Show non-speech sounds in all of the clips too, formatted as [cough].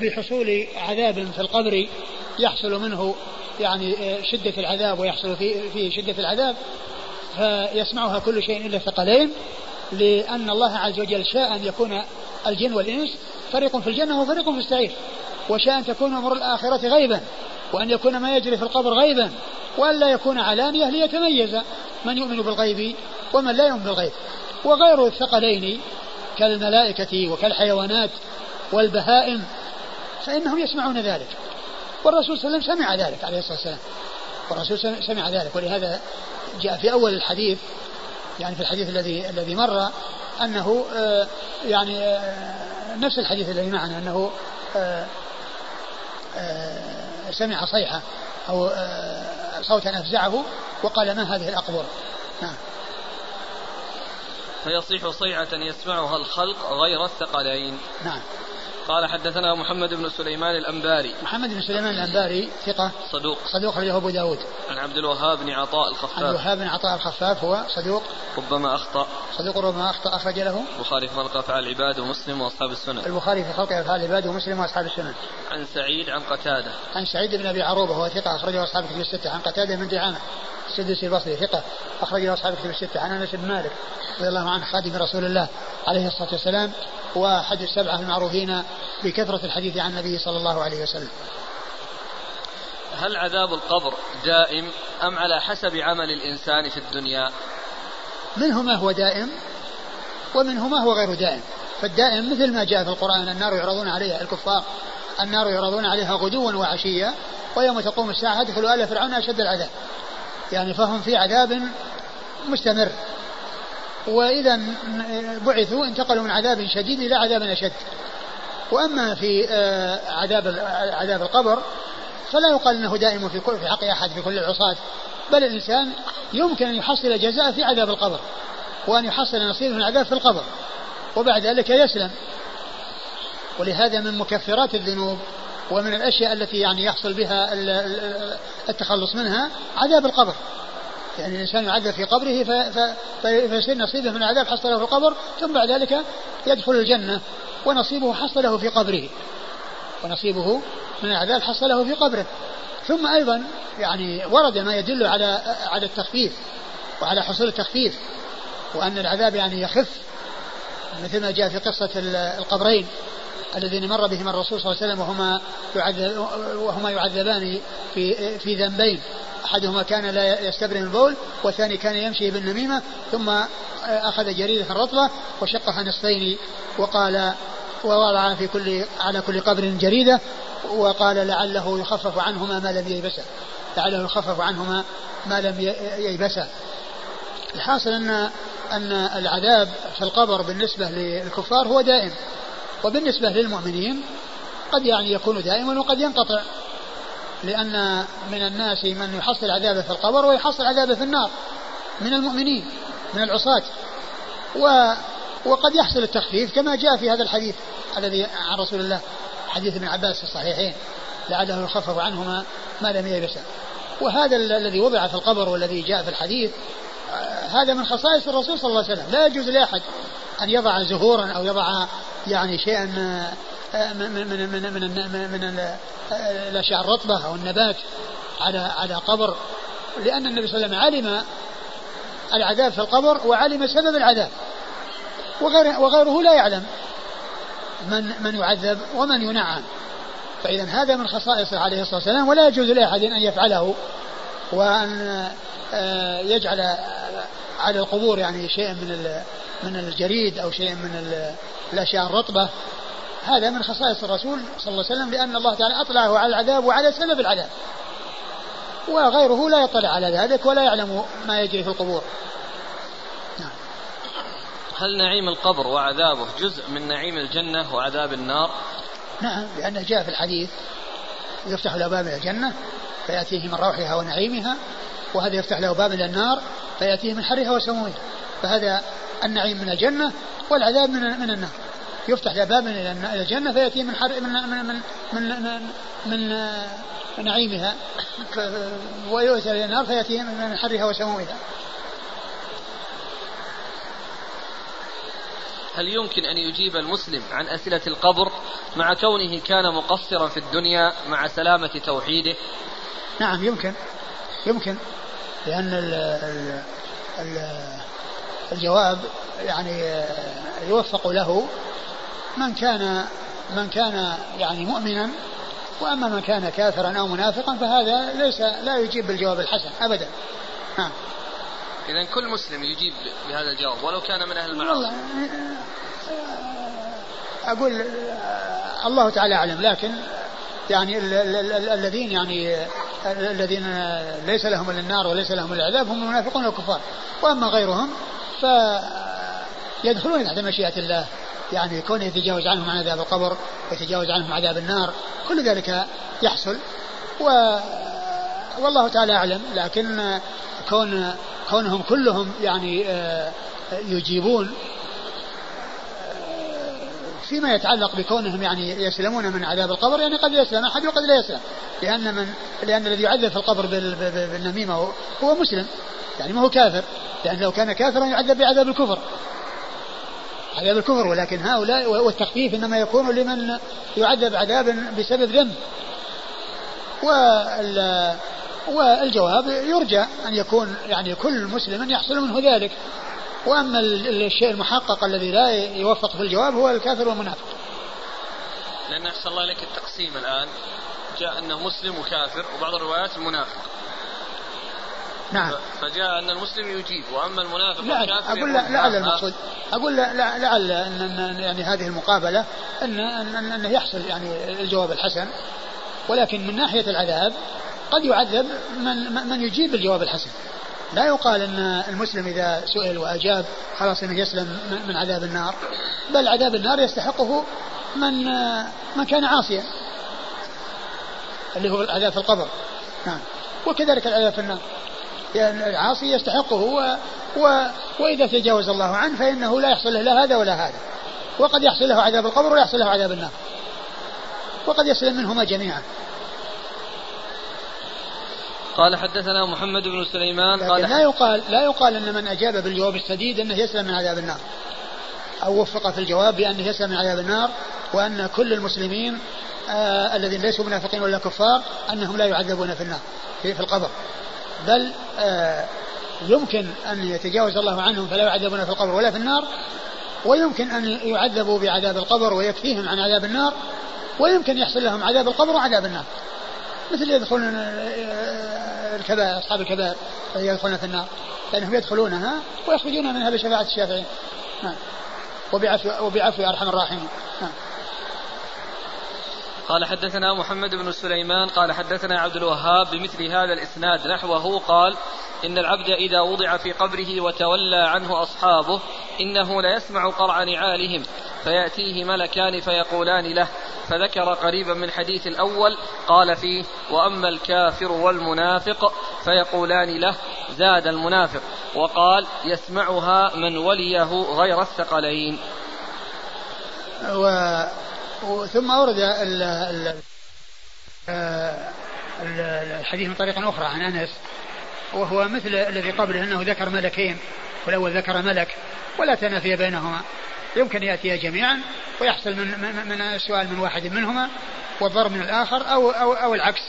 بحصول عذاب في القبر يحصل منه يعني شدة العذاب ويحصل فيه في شدة العذاب فيسمعها كل شيء إلا الثقلين لأن الله عز وجل شاء أن يكون الجن والإنس فريق في الجنة وفريق في السعير وشاء أن تكون أمور الآخرة غيبا وأن يكون ما يجري في القبر غيبا وأن لا يكون علانية ليتميز من يؤمن بالغيب ومن لا يؤمن بالغيب. وغير الثقلين كالملائكة وكالحيوانات والبهائم فإنهم يسمعون ذلك. والرسول صلى الله عليه وسلم سمع ذلك عليه الصلاة والسلام. والرسول سمع ذلك. ولهذا جاء في أول الحديث يعني في الحديث الذي الذي مر أنه آه، يعني آه، نفس الحديث الذي معنا أنه آه، سمع صيحة أو صوتا أفزعه وقال ما هذه الأقبر نعم. فيصيح صيحة يسمعها الخلق غير الثقلين. نعم. قال حدثنا محمد بن سليمان الأنباري. محمد بن سليمان الأنباري ثقة. صدوق. صدوق أخرجه أبو داود. عن عبد الوهاب بن عطاء الخفاف. عبد الوهاب بن عطاء الخفاف هو صدوق. ربما أخطأ. صدوق ربما أخطأ. أخرج له. البخاري في خلق أفعال العباد ومسلم وأصحاب السنن البخاري في خلق أفعال العباد ومسلم وأصحاب السنن عن سعيد عن قتادة. عن سعيد بن أبي عروبة هو ثقة أخرجه أصحاب كتب الستة. عن قتادة بن دعامة. السدسي البصري ثقة. أخرجه أصحاب كتب الستة. عن أنس بن مالك رضي الله عنه خادم رسول الله عليه الصلاة والسلام وأحد السبعة المعروفين بكثرة الحديث عن النبي صلى الله عليه وسلم. هل عذاب القبر دائم أم على حسب عمل الإنسان في الدنيا؟ منه ما هو دائم ومنه ما هو غير دائم. فالدائم مثل ما جاء في القرآن النار يعرضون عليها الكفار النار يعرضون عليها غدوا وعشيا ويوم تقوم الساعة ادخلوا آل فرعون أشد العذاب. يعني فهم في عذاب مستمر. وإذا بعثوا انتقلوا من عذاب شديد إلى عذاب أشد. وأما في آه، عذاب عذاب القبر فلا يقال أنه دائم في في حق أحد في كل العصاة بل الإنسان يمكن أن يحصل جزاء في عذاب القبر وأن يحصل نصيب من العذاب في القبر وبعد ذلك يسلم. ولهذا من مكفرات الذنوب ومن الأشياء التي يعني يحصل بها التخلص منها عذاب القبر. يعني الإنسان يعذب في قبره فيصير نصيبه من العذاب حصله في القبر ثم بعد ذلك يدخل الجنة ونصيبه حصله في قبره. ونصيبه من العذاب حصله في قبره. ثم أيضا يعني ورد ما يدل على على التخفيف وعلى حصول التخفيف وأن العذاب يعني يخف مثل ما جاء في قصة القبرين. الذين مر بهم الرسول صلى الله عليه وسلم وهما يعذب وهما يعذبان في في ذنبين. أحدهما كان لا يستبرم البول والثاني كان يمشي بالنميمة ثم أخذ جريدة رطبه وشقها نصفين وقال ووضع في كل على كل قبر جريدة وقال لعله يخفف عنهما ما لم ييبسا لعله يخفف عنهما ما لم ييبسا الحاصل ان أن العذاب في القبر بالنسبة للكفار هو دائم. وبالنسبة للمؤمنين قد يعني يكون دائما وقد ينقطع لأن من الناس من يحصل عذابه في القبر ويحصل عذابه في النار من المؤمنين من العصاة. و وقد يحصل التخفيف كما جاء في هذا الحديث الذي عن رسول الله حديث ابن عباس في الصحيحين لعله يخفف عنهما ما لم يبسا وهذا الذي وضع في القبر والذي جاء في الحديث هذا من خصائص الرسول صلى الله عليه وسلم. لا يجوز لأحد أن يضع زهورا أو يضع يعني شيئا من من من من, من, من الاشياء الرطبه أو النبات على على قبر. لأن النبي صلى الله عليه وسلم علم العذاب في القبر وعلم سبب العذاب. وغير وغيره لا يعلم من من يعذب ومن ينعم. فاذا هذا من خصائصه عليه الصلاة والسلام ولا يجوز لأحد أن يفعله وأن آه، يجعل على القبور يعني شيئا من من الجريد أو شيء من الأشياء الرطبة. هذا من خصائص الرسول صلى الله عليه وسلم لأن الله تعالى أطلعه على العذاب وعلى سبب العذاب وغيره لا يطلع على ذلك ولا يعلم ما يجري في القبور. نعم. هل نعيم القبر وعذابه جزء من نعيم الجنة وعذاب النار؟ نعم لأنه جاء في الحديث. يفتح له باب الجنة فيأتيه من روحها ونعيمها وهذا يفتح له باب إلى النار فيأتيه من حرها وسمومها. فهذا النعيم من الجنة والعذاب من من النار. يفتح باب إلى الجنة فيأتيه من حر من من من من, من, من نعيمها. [coughs] ويؤتى إلى النار فيأتيه من حرها وسمومها. هل يمكن أن يجيب المسلم عن أسئلة القبر مع كونه كان مقصرا في الدنيا مع سلامة توحيده؟ نعم يمكن. يمكن. لأن ال ال ال الجواب يعني يوفق له من كان من كان يعني مؤمنا وأما من كان كافرا أو منافقا فهذا ليس لا يجيب بالجواب الحسن أبدا. اذا كل مسلم يجيب بهذا الجواب ولو كان من أهل المعاصي. أقول الله تعالى أعلم لكن يعني الذين يعني الذين ليس لهم إلا النار وليس لهم إلا العذاب هم المنافقون والكفار وأما غيرهم فيدخلون تحت مشيئة الله. يعني كونه يتجاوز عنهم عن عذاب القبر ويتجاوز عنهم عذاب النار كل ذلك يحصل. و والله تعالى أعلم. لكن كون كونهم كلهم يعني آه، يجيبون آه، فيما يتعلق بكونهم يعني يسلمون من عذاب القبر يعني قد يسلم أحد وقد لا يسلم. لأن من لأن الذي يعذب في القبر بالنميمة هو مسلم. يعني ما هو كافر. لأن لو كان كافرا يعذب بعذاب الكفر عذاب الكفر ولكن هؤلاء والتخفيف إنما يكون لمن يعذب عذابا بسبب ذنب والجواب يرجى أن يكون يعني كل مسلم يحصل منه ذلك وأما الشيء المحقق الذي لا يوفق في الجواب هو الكافر والمنافق. لأن أحسن الله لك التقسيم الآن جاء أنه مسلم وكافر وبعض الروايات المنافق. نعم. فجاء أن المسلم يجيب وأما المنافق لا والكافر أقول لا لعل المقصود أقول لعل ان يعني هذه المقابلة ان ان انه يحصل يعني الجواب الحسن. ولكن من ناحية العذاب قد يعذب من من يجيب الجواب الحسن. لا يقال أن المسلم إذا سئل وأجاب خلاص إنه يسلم من عذاب النار بل عذاب النار يستحقه من من كان عاصيا اللي هو العذاب في القبر. نعم. وكذلك العذاب في النار. لأن العاصي يستحقه و و وإذا تجاوز الله عنه فإنه لا يحصل له لا هذا ولا هذا. وقد يحصل له عذاب القبر ويحصل له عذاب النار. وقد يسلم منهما جميعا. قال حدثنا محمد بن سليمان قال لا يقال لا يقال أن من أجاب بالجواب السديد أنه يسلم من عذاب النار. أو وفق في الجواب بأنه يسلم من عذاب النار وأن كل المسلمين آه الذين ليسوا منافقين ولا كفار أنهم لا يعذبون في النار في, في القبر. بل آه يمكن أن يتجاوز الله عنهم فلا يعذبون في القبر ولا في النار ويمكن أن يعذبوا بعذاب القبر ويكفيهم عن عذاب النار ويمكن يحصل لهم عذاب القبر وعذاب النار. مثل يدخلون آه، الكبائر أصحاب الكبائر يدخلون في النار لأنهم يدخلونها ويخرجون منها بشفاعة الشافعين. نعم. وبعفو, وبعفو أرحم الراحمين. نعم. قال حدثنا محمد بن سليمان قال حدثنا عبد الوهاب بمثل هذا الإسناد نحوه قال إن العبد إذا وضع في قبره وتولى عنه أصحابه إنه ليسمع قرع نعالهم فيأتيه ملكان فيقولان له فذكر قريبا من حديث الأول قال فيه وأما الكافر والمنافق فيقولان له زاد المنافق وقال يسمعها من وليه غير الثقلين و ثم أورد ال ال آه، الحديث من طريق أخرى عن أنس وهو مثل الذي قبله أنه ذكر ملكين والأول ذكر ملك ولا تنافي بينهما. يمكن يأتي جميعا ويحصل من, من, من السؤال من واحد منهما والضرب من الآخر أو, أو, أو العكس.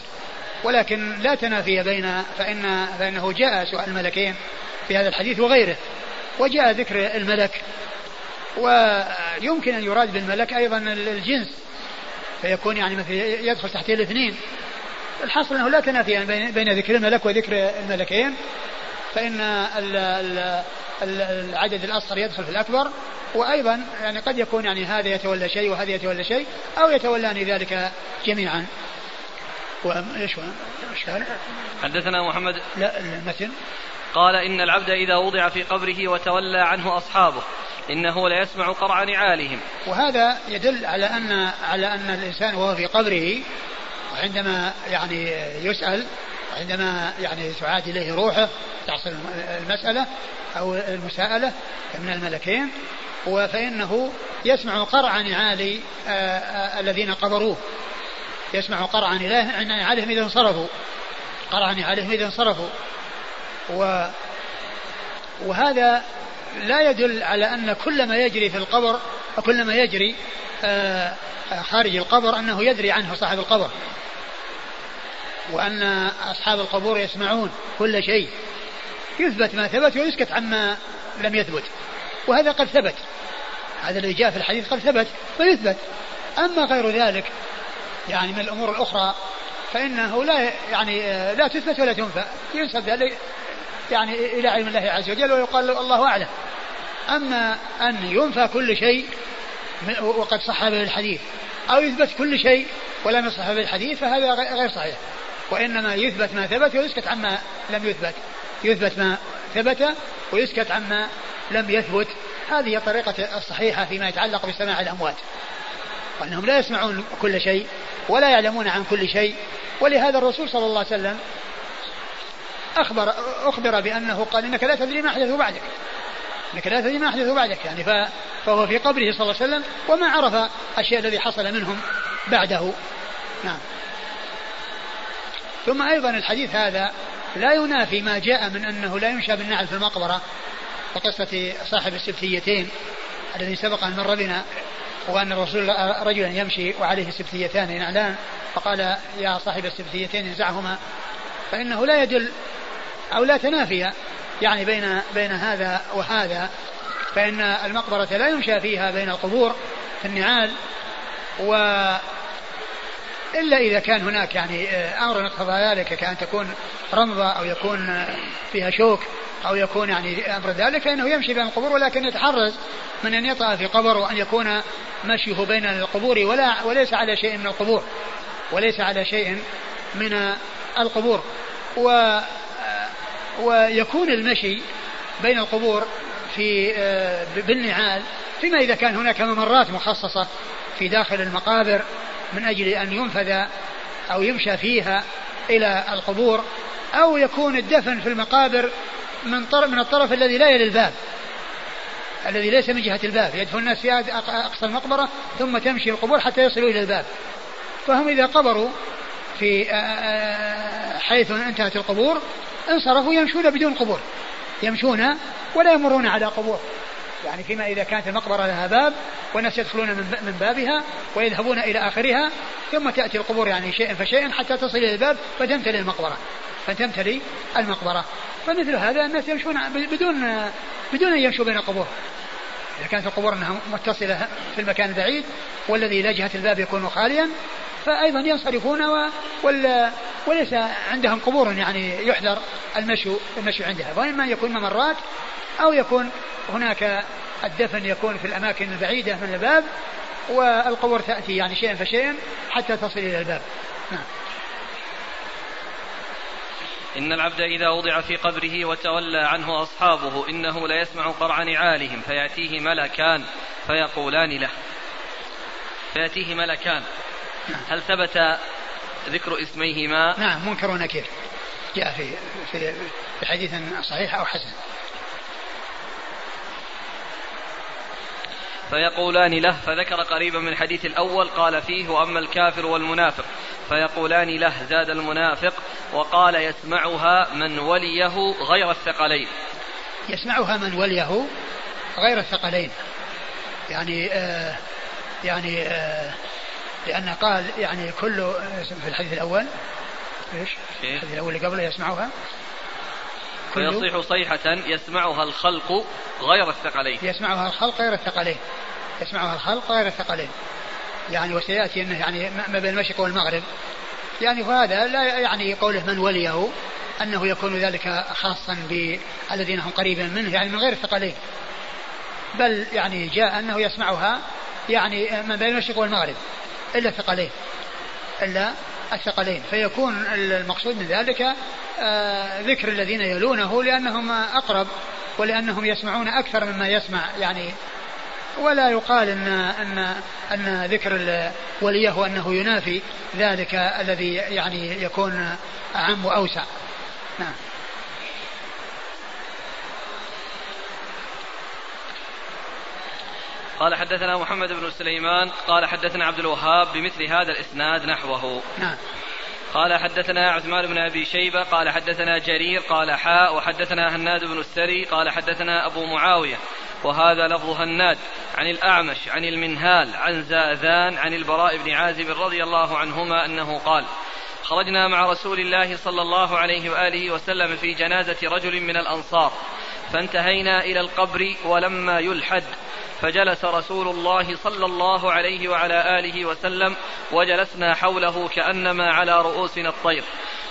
ولكن لا تنافي بين فإن فإنه جاء سؤال الملكين في هذا الحديث وغيره وجاء ذكر الملك. ويمكن أن يراد بالملك أيضا الجنس فيكون يعني مثل يدخل تحت الاثنين. الحاصل أنه لا تنافي بين ذكر الملك وذكر الملكين فإن العدد الأصغر يدخل في الأكبر وأيضا يعني قد يكون يعني هذا يتولى شيء وهذا يتولى شيء أو يتولان ذلك جميعا. وإيش حدثنا محمد. لا المتن. قال إن العبد إذا وضع في قبره وتولى عنه أصحابه إنه ليسمع قرع نعالهم. وهذا يدل على أن على أن الإنسان وهو في قبره وعندما يعني يسأل وعندما يعني تعاد إليه روحه تحصل المسألة أو المساءلة من الملكين فإنه يسمع قرع نعال آه، آه، الذين قبروه. يسمع قرع نعالهم إذا انصرفوا. قرع نعالهم إذا انصرفوا. و وهذا لا يدل على أن كل ما يجري في القبر وكل ما يجري آه، خارج القبر أنه يدري عنه صاحب القبر. وأن أصحاب القبور يسمعون كل شيء. يثبت ما ثبت ويسكت عما لم يثبت. وهذا قد ثبت. هذا الذي جاء في الحديث قد ثبت فيثبت أما غير ذلك يعني من الأمور الأخرى فإنه لا يعني لا تثبت ولا تنفى. ينسب يعني إلى علم الله عز وجل ويقال الله أعلم. أما أن ينفى كل شيء وقد صح به الحديث أو يثبت كل شيء ولم يصح به الحديث فهذا غير صحيح. وإنما يثبت ما ثبت ويسكت عما لم يثبت. يثبت ما ثبت ويسكت عما لم يثبت. هذه الطريقة الصحيحة فيما يتعلق بسماع الأموات. وأنهم لا يسمعون كل شيء ولا يعلمون عن كل شيء. ولهذا الرسول صلى الله عليه وسلم أخبر أخبر بأنه قال إنك لا تدري ما أحدث بعدك. إنك لا تدري ما أحدث بعدك يعني فهو في قبره صلى الله عليه وسلم وما عرف الشيء الذي حصل منهم بعده. نعم. ثم أيضا الحديث هذا لا ينافي ما جاء من أنه لا ينشى بالنعل في المقبرة وقصة صاحب السبتيتين الذي سبق أن مر بنا وأن الرسول رجلا يمشي وعليه سبتيتان نعلان فقال يا صاحب السبتيتين انزعهما. فإنه لا يدل أو لا تنافي يعني بين بين هذا وهذا فإن المقبرة لا يمشى فيها بين القبور في النعال و إلا إذا كان هناك يعني آه، أمر اقتضى ذلك كأن تكون رمضة أو يكون آه، فيها شوك أو يكون يعني أمر ذلك فإنه يمشي بين القبور ولكن يتحرز من أن يطأ في قبر وأن يكون مشيه بين القبور ولا وليس على شيء من القبور وليس على شيء من القبور. و آه، ويكون المشي بين القبور في بالنعال فيما إذا كان هناك ممرات مخصصة في داخل المقابر من أجل أن ينفذ أو يمشى فيها إلى القبور أو يكون الدفن في المقابر من طرف من الطرف الذي لا يلي الباب الذي ليس من جهة الباب يدفن الناس في أقصى المقبرة ثم تمشي القبور حتى يصلوا إلى الباب. فهم إذا قبروا في حيث انتهت القبور انصرفوا يمشون بدون قبور. يمشون ولا يمرون على قبور. يعني فيما إذا كانت المقبرة لها باب والناس يدخلون من بابها ويذهبون إلى آخرها ثم تأتي القبور يعني شيئا فشيئا حتى تصل إلى الباب فتمتلي المقبرة. فتمتلي المقبرة. فمثل هذا الناس يمشون بدون بدون أن يمشوا بين القبور. إذا كانت القبور أنها متصلة في المكان البعيد والذي إلى جهة الباب يكون خاليا فأيضا ينصرفون و... وال... وليس عندهم قبور يعني يحذر المشي المشي عندها. وإما يكون ممرات أو يكون هناك الدفن يكون في الأماكن البعيدة من الباب والقبور تأتي يعني شيئا فشيئا حتى تصل إلى الباب. نعم. إن العبد إذا وضع في قبره وتولى عنه أصحابه إنه ليسمع قرع نعالهم فيأتيه ملكان فيقولان له فيأتيه ملكان. نعم. هل ثبت ذكر اسميهما؟ نعم منكر ونكير. جاء في في في حديث صحيح أو حسن. فيقولان له فذكر قريبا من الحديث الأول قال فيه وأما الكافر والمنافق. فيقولان له زاد المنافق وقال يسمعها من وليه غير الثقلين. يسمعها من وليه غير الثقلين. يعني آه يعني آه لأن قال يعني كل في الحديث الأول إيش؟ الحديث الأول اللي قبله يسمعها. فيصيح صيحة يسمعها الخلق غير الثقلين. يسمعها الخلق غير الثقلين. يسمعها الخلق غير الثقلين. يعني وسيأتي أنه يعني ما بين المشرق والمغرب. يعني وهذا لا يعني قوله من وليه أنه يكون ذلك خاصا بالذين هم قريبا منه يعني من غير الثقلين. بل يعني جاء أنه يسمعها يعني من بين المشرق والمغرب. إلا الثقلين إلا الثقلين فيكون المقصود من ذلك آه ذكر الذين يلونه لأنهم أقرب ولأنهم يسمعون أكثر مما يسمع يعني ولا يقال ان ان إن ذكر وليه أنه ينافي ذلك الذي يعني يكون أعم وأوسع. نعم. قال حدثنا محمد بن سليمان قال حدثنا عبد الوهاب بمثل هذا الإسناد نحوه. نعم. قال حدثنا عثمان بن أبي شيبة قال حدثنا جرير قال حاء وحدثنا هناد بن السري قال حدثنا أبو معاوية وهذا لفظ هناد عن الأعمش عن المنهال عن زاذان عن البراء بن عازب رضي الله عنهما أنه قال خرجنا مع رسول الله صلى الله عليه وآله وسلم في جنازة رجل من الأنصار فانتهينا إلى القبر ولما يلحد. فجلس رسول الله صلى الله عليه وعلى آله وسلم وجلسنا حوله كأنما على رؤوسنا الطير.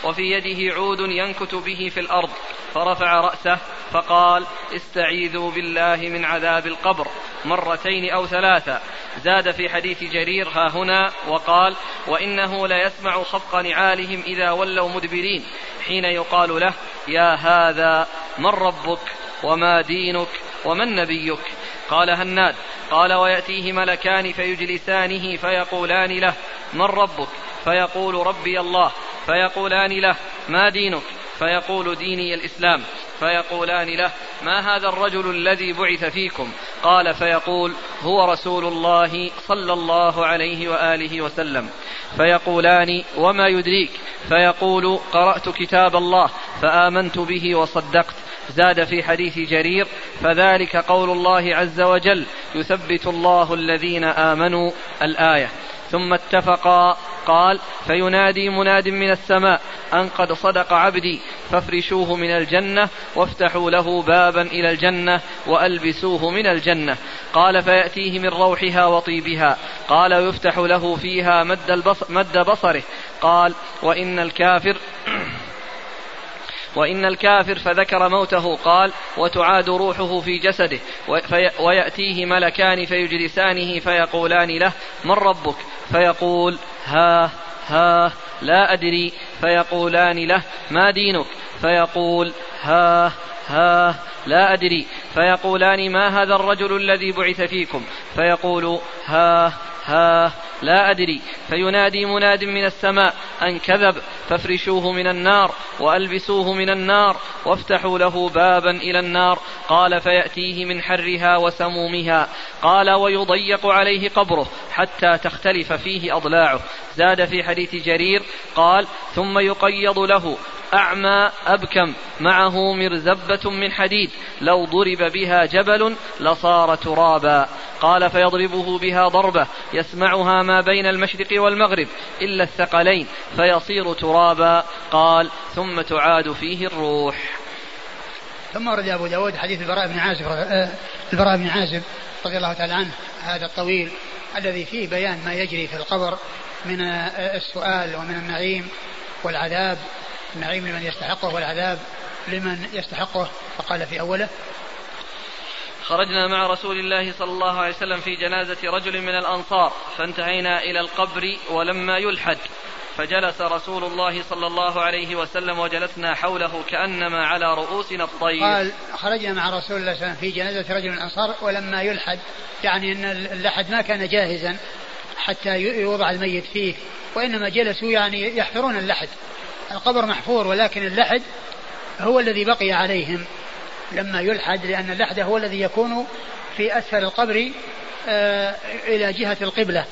وفي يده عود ينكت به في الأرض. فرفع رأسه فقال استعيذوا بالله من عذاب القبر. مرتين أو ثلاثا زاد في حديث جرير ها هنا. وقال وإنه ليسمع خفق نعالهم إذا ولوا مدبرين. حين يقال له يا هذا من ربك؟ وما دينك ومن نبيك قال هناد قال ويأتيه ملكان فيجلسانه فيقولان له من ربك فيقول ربي الله فيقولان له ما دينك فيقول ديني الإسلام فيقولان له ما هذا الرجل الذي بعث فيكم قال فيقول هو رسول الله صلى الله عليه وآله وسلم فيقولان وما يدريك فيقول قرأت كتاب الله فآمنت به وصدقت زاد في حديث جرير فذلك قول الله عز وجل يثبت الله الذين آمنوا الآية. ثم اتفقا قال فينادي مناد من السماء أن قد صدق عبدي فافرشوه من الجنة وافتحوا له بابا إلى الجنة وألبسوه من الجنة. قال فيأتيه من روحها وطيبها. قال يفتح له فيها مد, البصر مد بصره. قال وإن الكافر وإن الكافر فذكر موته قال وتعاد روحه في جسده ويأتيه ملكان فيجلسانه فيقولان له من ربك؟ فيقول ها ها لا أدري. فيقولان له ما دينك؟ فيقول ها ها لا أدري. فيقولان ما هذا الرجل الذي بعث فيكم؟ فيقول ها ها لا أدري. فينادي مناد من السماء أن كذب فافرشوه من النار وألبسوه من النار وافتحوا له بابا إلى النار. قال فيأتيه من حرها وسمومها. قال ويضيق عليه قبره حتى تختلف فيه أضلاعه. زاد في حديث جرير قال ثم يقيض له. أعمى أبكم. معه مرزبة من حديد. لو ضرب بها جبل لصار ترابا. قال فيضربه بها ضربة. يسمعها ما بين المشرق والمغرب. إلا الثقلين. فيصير ترابا. قال ثم تعاد فيه الروح. ثم ورد أبو داود حديث البراء بن عازب آه، البراء بن عازب رضي الله تعالى عنه هذا الطويل الذي فيه بيان ما يجري في القبر من آه، السؤال ومن النعيم والعذاب. النعيم لمن يستحقه والعذاب لمن يستحقه. فقال في أوله خرجنا مع رسول الله صلى الله عليه وسلم في جنازة رجل من الأنصار فانتهينا إلى القبر ولما يلحد. فجلس رسول الله صلى الله عليه وسلم وجلسنا حوله كأنما على رؤوسنا الطير. قال خرجنا مع رسول الله صلى الله عليه وسلم في جنازة رجل من الأنصار ولما يلحد. يعني أن اللحد ما كان جاهزا حتى يوضع الميت فيه وإنما جلسوا يعني يحفرون اللحد. القبر محفور ولكن اللحد هو الذي بقي عليهم. لما يلحد لأن اللحد هو الذي يكون في أسفل القبر آه إلى جهة القبلة.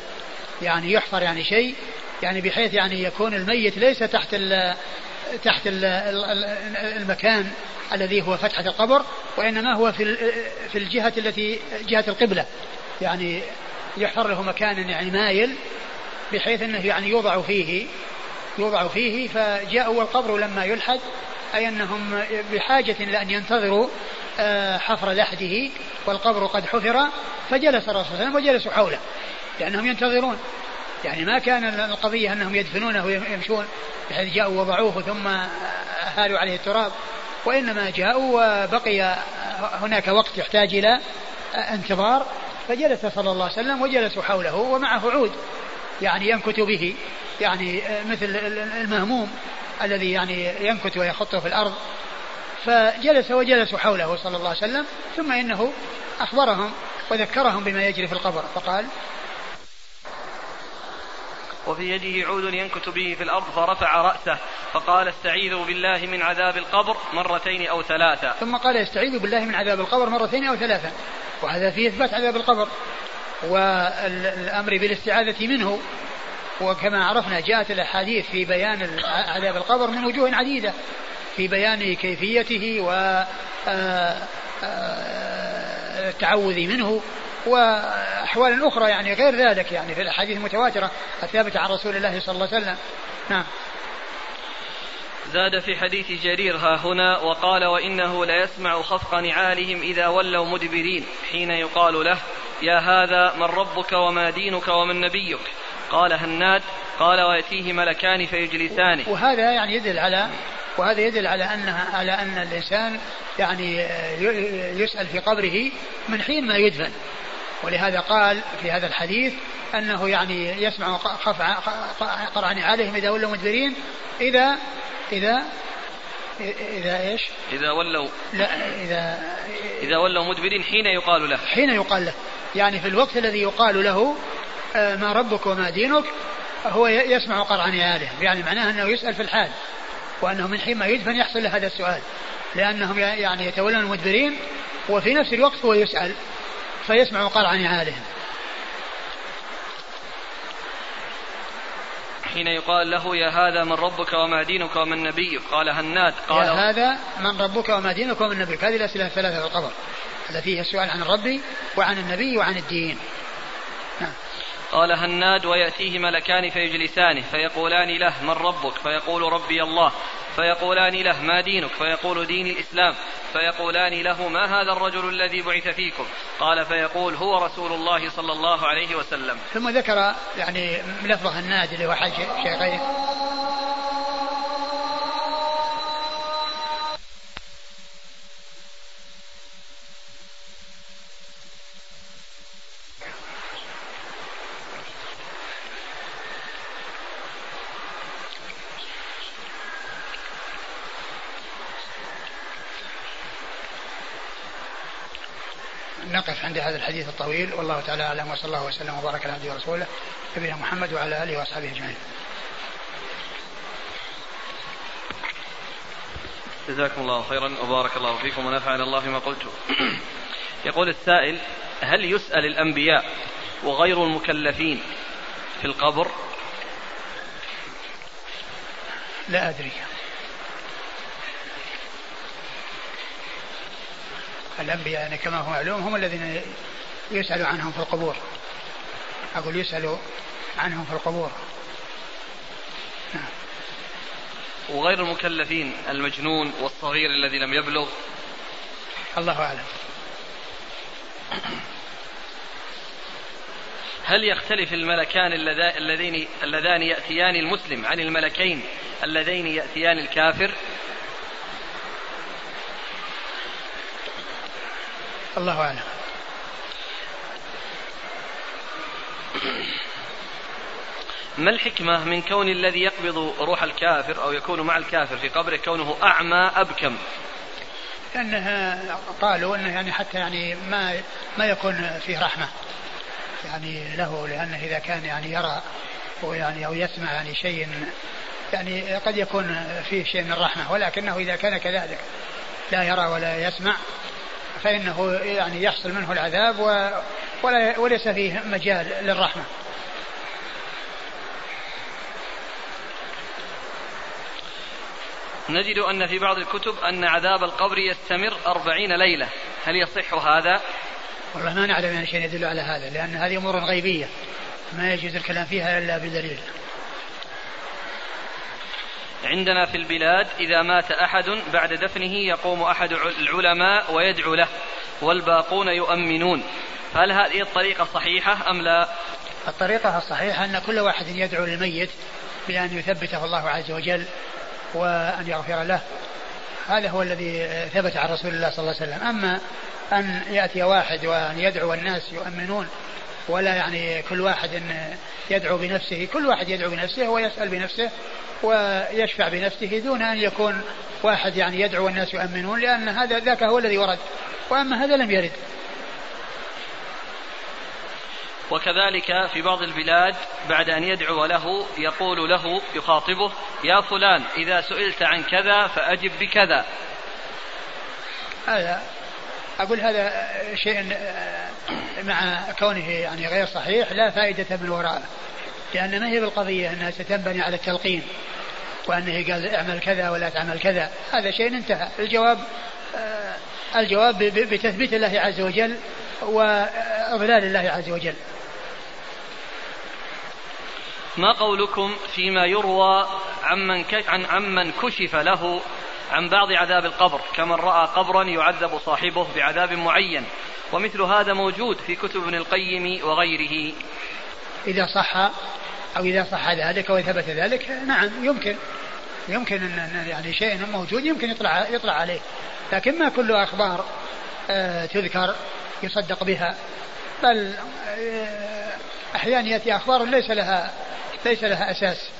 يعني يحفر يعني شيء يعني بحيث يعني يكون الميت ليس تحت ال تحت ال المكان الذي هو فتحة القبر وإنما هو في في الجهة التي جهة القبلة. يعني يحفر له مكان يعني مايل بحيث إنه يعني يوضع فيه يوضع فيه فجاء والقبر لما يلحد أي أنهم بحاجة إلى أن ينتظروا آه، حفر لحده والقبر قد حفر فجلس الرسول صلى الله عليه وسلم وجلسوا حوله لأنهم ينتظرون. يعني ما كان القضية أنهم يدفنونه ويمشون بحيث جاءوا وضعوه ثم هالوا عليه التراب وإنما جاءوا وبقي هناك وقت يحتاج إلى انتظار فجلس صلى الله عليه وسلم وجلسوا حوله ومعه عود. يعني ينكت به يعني مثل المهموم الذي يعني ينكت ويخطه في الأرض. فجلس وجلسوا حوله صلى الله عليه وسلم ثم إنه أخبرهم وذكرهم بما يجري في القبر. فقال وفي يده عود ينكت به في الأرض فرفع رأسه فقال استعيذوا بالله من عذاب القبر مرتين أو ثلاثة. ثم قال استعيذوا بالله من عذاب القبر مرتين أو ثلاثة. وهذا فيه إثبات عذاب القبر. والأمر بالاستعاذة منه. وكما عرفنا جاءت الأحاديث في بيان عذاب القبر من وجوه عديدة في بيان كيفيته و آه، آه، التعوذ منه وأحوال أخرى يعني غير ذلك يعني في الأحاديث المتواترة الثابتة عن رسول الله صلى الله عليه وسلم. نعم. زاد في حديث جرير ها هنا وقال وإنه ليسمع خفق نعالهم إذا ولوا مدبرين حين يقال له يا هذا من ربك وما دينك ومن نبيك. قال هناد قال ويأتيه ملكان فيجلسانه وهذا يعني يدل على وهذا يدل على أنها على أن الإنسان يعني يسأل في قبره من حين ما يدفن. ولهذا قال في هذا الحديث أنه يعني يسمع قرع نعالهم إذا ولوا مدبرين إذا إذا إذا إيش؟ إذا ولوا. لا إذا إذا ولوا مدبرين حين يقال له. حين يقال له. يعني في الوقت الذي يقال له آه، ما ربك وما دينك هو يسمع قرع نعالهم يعني معناه أنه يسأل في الحال وأنه من حين ما يدفن يحصل له هذا السؤال. لأنهم يعني يتولون المدبرين وفي نفس الوقت هو يسأل فيسمع قرع نعالهم حين يقال له يا هذا من ربك وما دينك ومن نبيك. قال هناد قال يا هذا من ربك وما دينك ومن نبيك. هذه الأسئلة الثلاثة في القبر التي هي السؤال عن الرب وعن النبي وعن الدين. نعم. قال هناد ويأتيه ملكان فيجلسانه فيقولان له من ربك؟ فيقول ربي الله. فيقولان له ما دينك؟ فيقول ديني الإسلام. فيقولان له ما هذا الرجل الذي بعث فيكم؟ قال فيقول هو رسول الله صلى الله عليه وسلم. ثم ذكر يعني لفظ هناد اللي هو حاج شيخين نقف عند هذا الحديث الطويل والله تعالى أعلم وصلى الله وسلم وبارك على عبده ورسوله نبينا محمد وعلى آله وأصحابه أجمعين. جزاكم الله خيرا وبارك الله فيكم ونفعنا الله بما قلتم. يقول السائل هل يسأل الأنبياء وغير المكلفين في القبر؟ لا أدري الأنبياء يعني كما هو معلوم هم الذين يسأل عنهم في القبور. أقول يسأل عنهم في القبور. نعم. وغير المكلفين المجنون والصغير الذي لم يبلغ. الله أعلم. هل يختلف الملكان اللذين اللذان يأتيان المسلم عن الملكين؟ اللذين يأتيان الكافر؟ الله أعلم. ما الحكمة من كون الذي يقبض روح الكافر أو يكون مع الكافر في قبره كونه أعمى أبكم؟ لأنها قالوا أنه يعني حتى يعني ما ما يكون فيه رحمة. يعني له لأنه إذا كان يعني يرى ويعني أو يسمع يعني شيء يعني قد يكون فيه شيء من الرحمة ولكنه إذا كان كذلك لا يرى ولا يسمع فإنه يعني يحصل منه العذاب ولا وليس فيه مجال للرحمة. نجد أن في بعض الكتب أن عذاب القبر يستمر أربعين ليلة. هل يصح هذا؟ والله ما نعلم يعني شيء يدل على هذا لأن هذه أمور غيبية. ما يجوز الكلام فيها إلا بدليل. عندنا في البلاد إذا مات أحد بعد دفنه يقوم أحد العلماء ويدعو له والباقون يؤمنون. هل هذه الطريقة صحيحة أم لا؟ الطريقة الصحيحة أن كل واحد يدعو للميت بأن يثبته الله عز وجل وأن يغفر له. هذا هو الذي ثبت عن رسول الله صلى الله عليه وسلم. أما أن يأتي واحد وأن يدعو الناس يؤمنون ولا يعني كل واحد يدعو بنفسه كل واحد يدعو بنفسه ويسأل بنفسه ويشفع بنفسه دون أن يكون واحد يعني يدعو الناس يؤمنون لأن هذا ذاك هو الذي ورد. وأما هذا لم يرد. وكذلك في بعض البلاد بعد أن يدعو له يقول له يخاطبه يا فلان إذا سئلت عن كذا فأجب بكذا. هذا أقول هذا شيء مع كونه يعني غير صحيح لا فائدة من وراءه لأن ما هي بالقضية أنها ستنبني على التلقين وأنه قال اعمل كذا ولا تعمل كذا. هذا شيء انتهى. الجواب آه الجواب بتثبيت الله عز وجل وإضلال الله عز وجل. ما قولكم فيما يروى عمن عن عمن كشف له عن بعض عذاب القبر كمن رأى قبرا يعذب صاحبه بعذاب معين ومثل هذا موجود في كتب ابن القيم وغيره. إذا صح أو إذا صح ذلك وثبت ذلك نعم يمكن. يمكن أن يعني شيء موجود يمكن يطلع يطلع عليه. لكن ما كل أخبار آه، تذكر يصدق بها. بل آه، أحيانا يأتي أخبار ليس لها ليس لها أساس.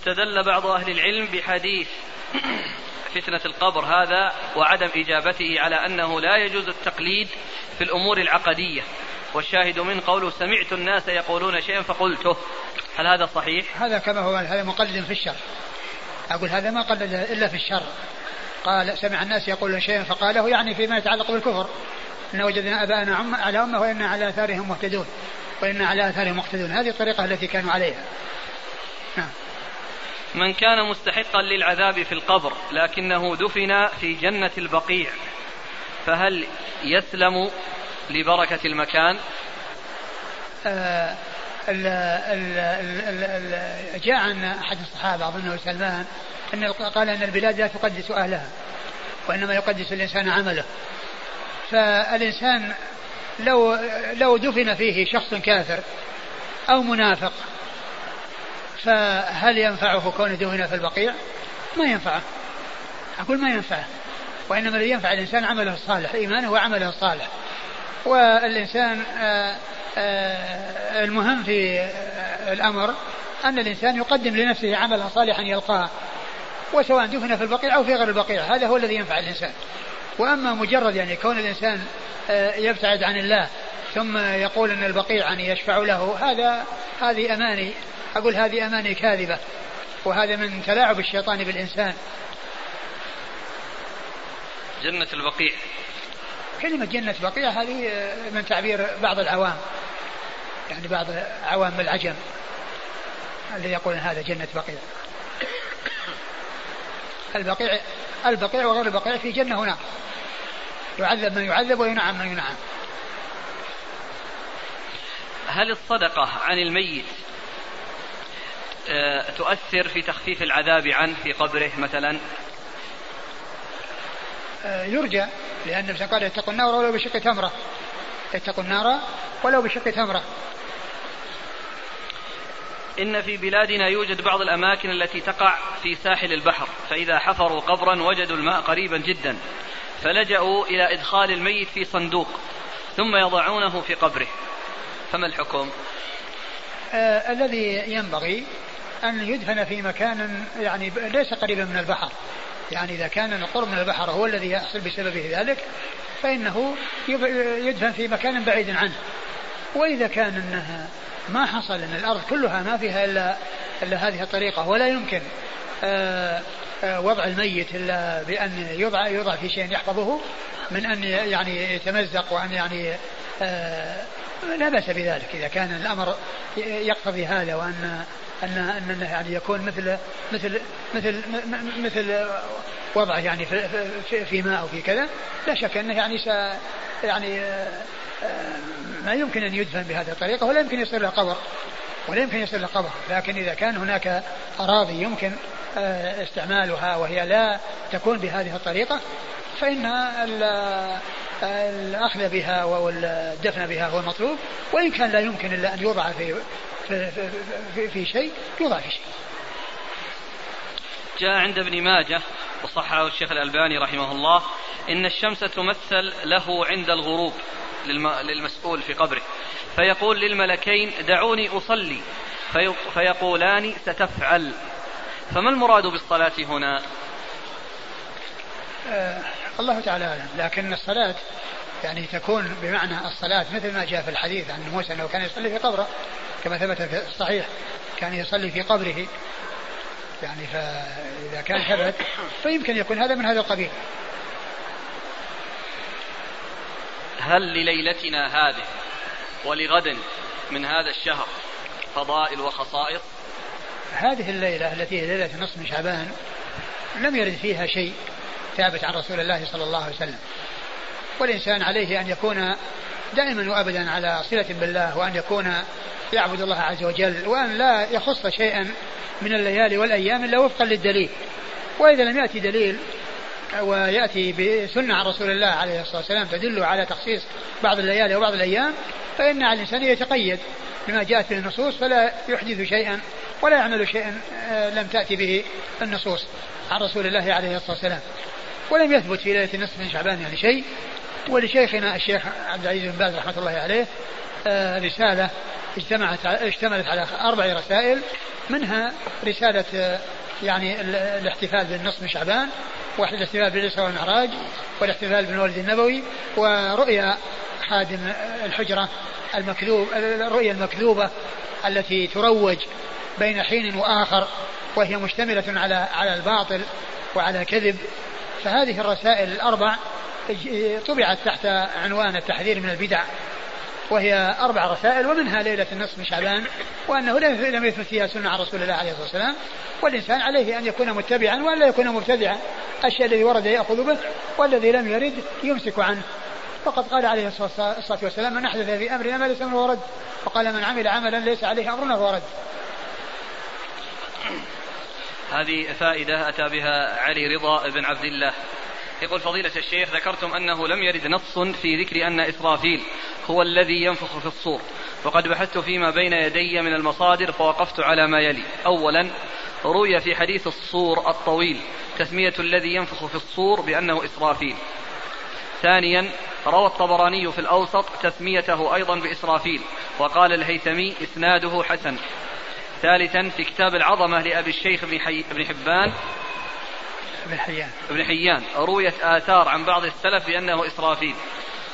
استدل بعض أهل العلم بحديث فتنة القبر هذا وعدم إجابته على أنه لا يجوز التقليد في الأمور العقدية. والشاهد من قوله سمعت الناس يقولون شيئا فقلته. هل هذا صحيح؟ هذا كما هو هذا مقلد في الشر. أقول هذا ما قلد إلا في الشر. قال سمع الناس يقولون شيئا فقاله يعني فيما يتعلق بالكفر. إن وجدنا أباءنا على أمة وإنا على آثارهم مهتدون. وإنا على آثارهم مقتدون. هذه الطريقة التي كانوا عليها. نعم. من كان مستحقا للعذاب في القبر لكنه دفن في جنة البقيع فهل يسلم لبركة المكان؟ آه ال ال ال جاء عن أحد الصحابة أظنه سلمان أن قال أن البلاد لا تقدس أهلها وإنما يقدس الإنسان عمله فالإنسان لو لو دفن فيه شخص كافر أو منافق فهل ينفعه كونه دفن في البقيع؟ ما ينفعه. أقول ما ينفعه. وإنما الذي ينفع الإنسان عمله الصالح إيمانه وعمله الصالح. والإنسان آه، آه، المهم في الأمر أن الإنسان يقدم لنفسه عملا صالحا يلقاه وسواء دفن في البقيع أو في غير البقيع هذا هو الذي ينفع الإنسان. وأما مجرد يعني كون الإنسان آه، يبتعد عن الله ثم يقول أن البقيع يعني يشفع له هذا هذه أماني. أقول هذه أماني كاذبة وهذا من تلاعب الشيطان بالإنسان. جنة البقيع. كلمة جنة بقيع هذه آه، من تعبير بعض العوام. يعني بعض عوام العجم اللي يقولون هذا جنة بقيع. البقيع البقيع وغير البقيع في جنة هناك يعذب من يعذب وينعم من ينعم. هل الصدقة عن الميت تؤثر في تخفيف العذاب عنه في قبره مثلا؟ آه، يرجى لأن النبي قال اتقوا النار ولو بشق تمرة. اتقوا النار ولو بشق تمرة. إن في بلادنا يوجد بعض الأماكن التي تقع في ساحل البحر فإذا حفروا قبرا وجدوا الماء قريبا جدا فلجأوا إلى إدخال الميت في صندوق ثم يضعونه في قبره. فما الحكم؟ آه الذي ينبغي أن يدفن في مكان يعني ليس قريبا من البحر. يعني إذا كان القرب من البحر هو الذي يحصل بسببه ذلك فإنه يدفن في مكان بعيد عنه. وإذا كان أنها ما حصل أن الأرض كلها ما فيها إلا, إلا هذه الطريقة ولا يمكن آه، آه، وضع الميت إلا بأن يوضع يوضع في شيء يحفظه من أن يعني يتمزق وأن يعني آه، لا بأس بذلك. إذا كان الأمر يقتضي هذا وأن أن أن يعني يكون مثل مثل مثل مثل وضعه يعني في, في, في ماء أو في كذا. لا شك أنه يعني س يعني ما يمكن أن يدفن بهذه الطريقة ولا يمكن يصير له قبر. ولا يمكن يصير له قبر. لكن إذا كان هناك أراضي يمكن آه، استعمالها وهي لا تكون بهذه الطريقة فإن الأخذ بها والدفن بها هو المطلوب. وإن كان لا يمكن إلا أن يوضع في في, في, في, في شيء يوضع في شيء. جاء عند ابن ماجه وصححه الشيخ الألباني رحمه الله إن الشمس تمثل له عند الغروب للمسؤول في قبره. فيقول للملكين دعوني أصلي. في فيقولان ستفعل. فما المراد بالصلاة هنا؟ آه الله تعالى أعلم. لكن الصلاة يعني تكون بمعنى الصلاة مثل ما جاء في الحديث عن موسى أنه كان يصلي في قبره كما ثبت في الصحيح كان يصلي في قبره. يعني فإذا كان ثبت فيمكن يكون هذا من هذا القبيل. هل لليلتنا هذه ولغد من هذا الشهر فضائل وخصائص؟ هذه الليلة التي هي ليلة نصف شعبان لم يرد فيها شيء ثابت عن رسول الله صلى الله عليه وسلم. والإنسان عليه أن يكون دائما وأبدا على صلة بالله وأن يكون يعبد الله عز وجل وأن لا يخص شيئا من الليالي والأيام إلا وفقا للدليل. وإذا لم يأتي دليل ويأتي بسنة عن رسول الله عليه الصلاة والسلام تدل على تخصيص بعض الليالي وبعض الأيام فإن على الإنسان يتقيد بما جاءت به النصوص فلا يحدث شيئا ولا يعمل شيئا آه، لم تأتي به النصوص عن رسول الله عليه الصلاة والسلام. ولم يثبت في ليلة النصف من شعبان يعني شيء. ولشيخنا الشيخ عبد العزيز بن باز رحمة الله عليه آه، رسالة اجتمعت اشتملت على أربع رسائل منها رسالة آه، يعني الاحتفال بالنصف من شعبان والاحتفال بالإسراء والمعراج والاحتفال بالمولد النبوي ورؤيا حادم الحجرة المكذوب الرؤيا المكذوبة التي تروج بين حين وآخر وهي مشتملة على على الباطل وعلى كذب. فهذه الرسائل الأربع طبعت تحت عنوان التحذير من البدع وهي أربع رسائل ومنها ليلة النصف من شعبان وأنه لم يثبت فيها سنة عن رسول الله عليه الصلاة والسلام والإنسان عليه أن يكون متبعا وأن لا يكون مبتدعا الشيء الذي ورد يأخذ به والذي لم يرد يمسك عنه. فقد قال عليه الصلاة والسلام من أحدث في أمرنا ما ليس منه ورد. وقال من عمل عملا ليس عليه أمرنا فهو رد. هذه فائدة أتى بها علي رضا بن عبد الله. يقول فضيلة الشيخ ذكرتم أنه لم يرد نص في ذكر أن إسرافيل هو الذي ينفخ في الصور. وقد بحثت فيما بين يدي من المصادر فوقفت على ما يلي. أولا روي في حديث الصور الطويل تسمية الذي ينفخ في الصور بأنه إسرافيل. ثانيا روى الطبراني في الأوسط تسميته أيضا بإسرافيل وقال الهيثمي إسناده حسن. ثالثا في كتاب العظمة لأبي الشيخ ابن, حي... ابن حبان ابن حيان. ابن حيان. رويت آثار عن بعض السلف بأنه إسرافيل.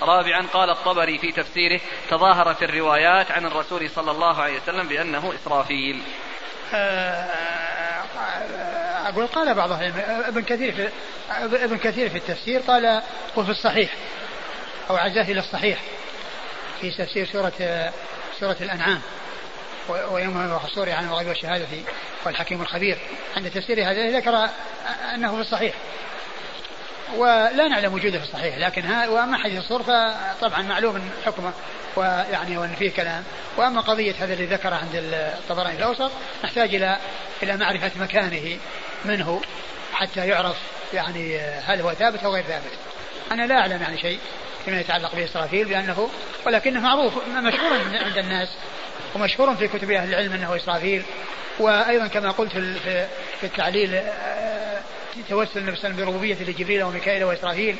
رابعا قال الطبري في تفسيره تظاهرت الروايات عن الرسول صلى الله عليه وسلم بأنه إسرافيل. آه، أقول قال بعض ابن كثير في ابن كثير في التفسير قال وفي الصحيح أو عزاه إلى الصحيح في تفسير سورة سورة الأنعام. ويوم وحصوري عن الغيب والشهادة والحكيم الخبير. عند تفسير هذا ذكر أنه في الصحيح. ولا نعلم وجوده في الصحيح لكن ها وأما حديث الصور فطبعا معلوم حكمه ويعني وأن فيه كلام. وأما قضية هذا اللي ذكره عند الطبراني الأوسط نحتاج إلى إلى معرفة مكانه منه حتى يعرف يعني هل هو ثابت أو غير ثابت. أنا لا أعلم يعني شيء فيما يتعلق بإسرافيل بانه ولكنه معروف مشهور عند الناس. ومشهور في كتب أهل العلم أنه إسرافيل وأيضا كما قلت في في التعليل آه، توسل النبي صلى الله عليه وسلم بربوبية لجبريل وميكائيل وإسرافيل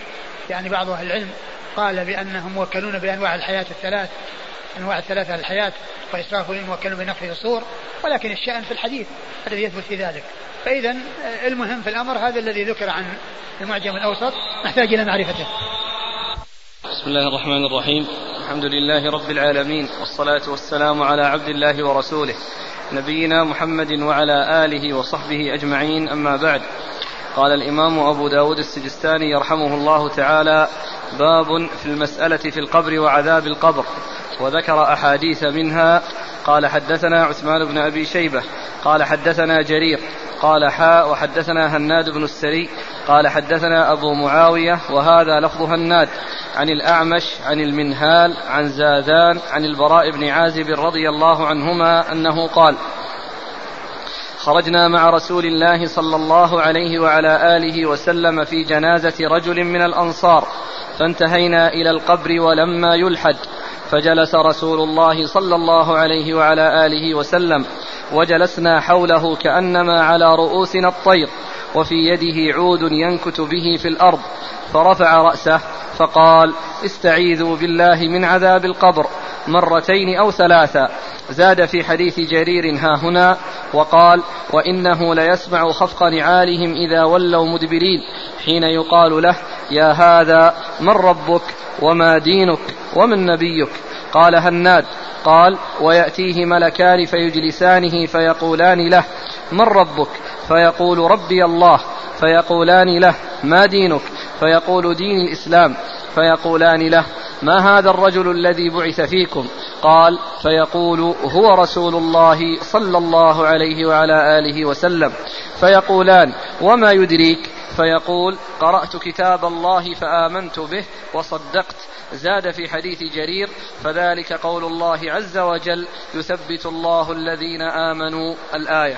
يعني بعض أهل العلم قال بأنهم موكلون بأنواع الحياة الثلاث أنواع الثلاثة الحياة وإسرافيل موكلون بنفخ الصور ولكن الشأن في الحديث الذي يثبت في ذلك. فاذا آه، المهم في الأمر هذا الذي ذكر عن المعجم الأوسط نحتاج إلى معرفته. بسم الله الرحمن الرحيم. الحمد لله رب العالمين والصلاة والسلام على عبد الله ورسوله نبينا محمد وعلى آله وصحبه أجمعين أما بعد. قال الإمام أبو داود السجستاني يرحمه الله تعالى باب في المسألة في القبر وعذاب القبر. وذكر أحاديث منها قال حدثنا عثمان بن أبي شيبة قال حدثنا جرير قال حاء وحدثنا هناد بن السري قال حدثنا أبو معاوية وهذا لفظ هناد عن الأعمش عن المنهال عن زادان عن البراء بن عازب رضي الله عنهما أنه قال خرجنا مع رسول الله صلى الله عليه وعلى آله وسلم في جنازة رجل من الأنصار فانتهينا إلى القبر ولما يلحد. فجلس رسول الله صلى الله عليه وعلى آله وسلم وجلسنا حوله كأنما على رؤوسنا الطير وفي يده عود ينكت به في الأرض فرفع رأسه فقال استعيذوا بالله من عذاب القبر. مرتين أو ثلاثا زاد في حديث جرير ها هنا وقال وإنه ليسمع خفق نعالهم إذا ولوا مدبرين. حين يقال له يا هذا من ربك وما دينك؟ ومن نبيك؟ قال هناد. قال ويأتيه ملكان فيجلسانه فيقولان له من ربك؟ فيقول ربي الله. فيقولان له ما دينك؟ فيقول دين الإسلام. فيقولان له ما هذا الرجل الذي بعث فيكم؟ قال فيقول هو رسول الله صلى الله عليه وعلى آله وسلم. فيقولان وما يدريك؟ فيقول قرأت كتاب الله فآمنت به وصدقت. زاد في حديث جرير فذلك قول الله عز وجل يثبت الله الذين آمنوا الآية.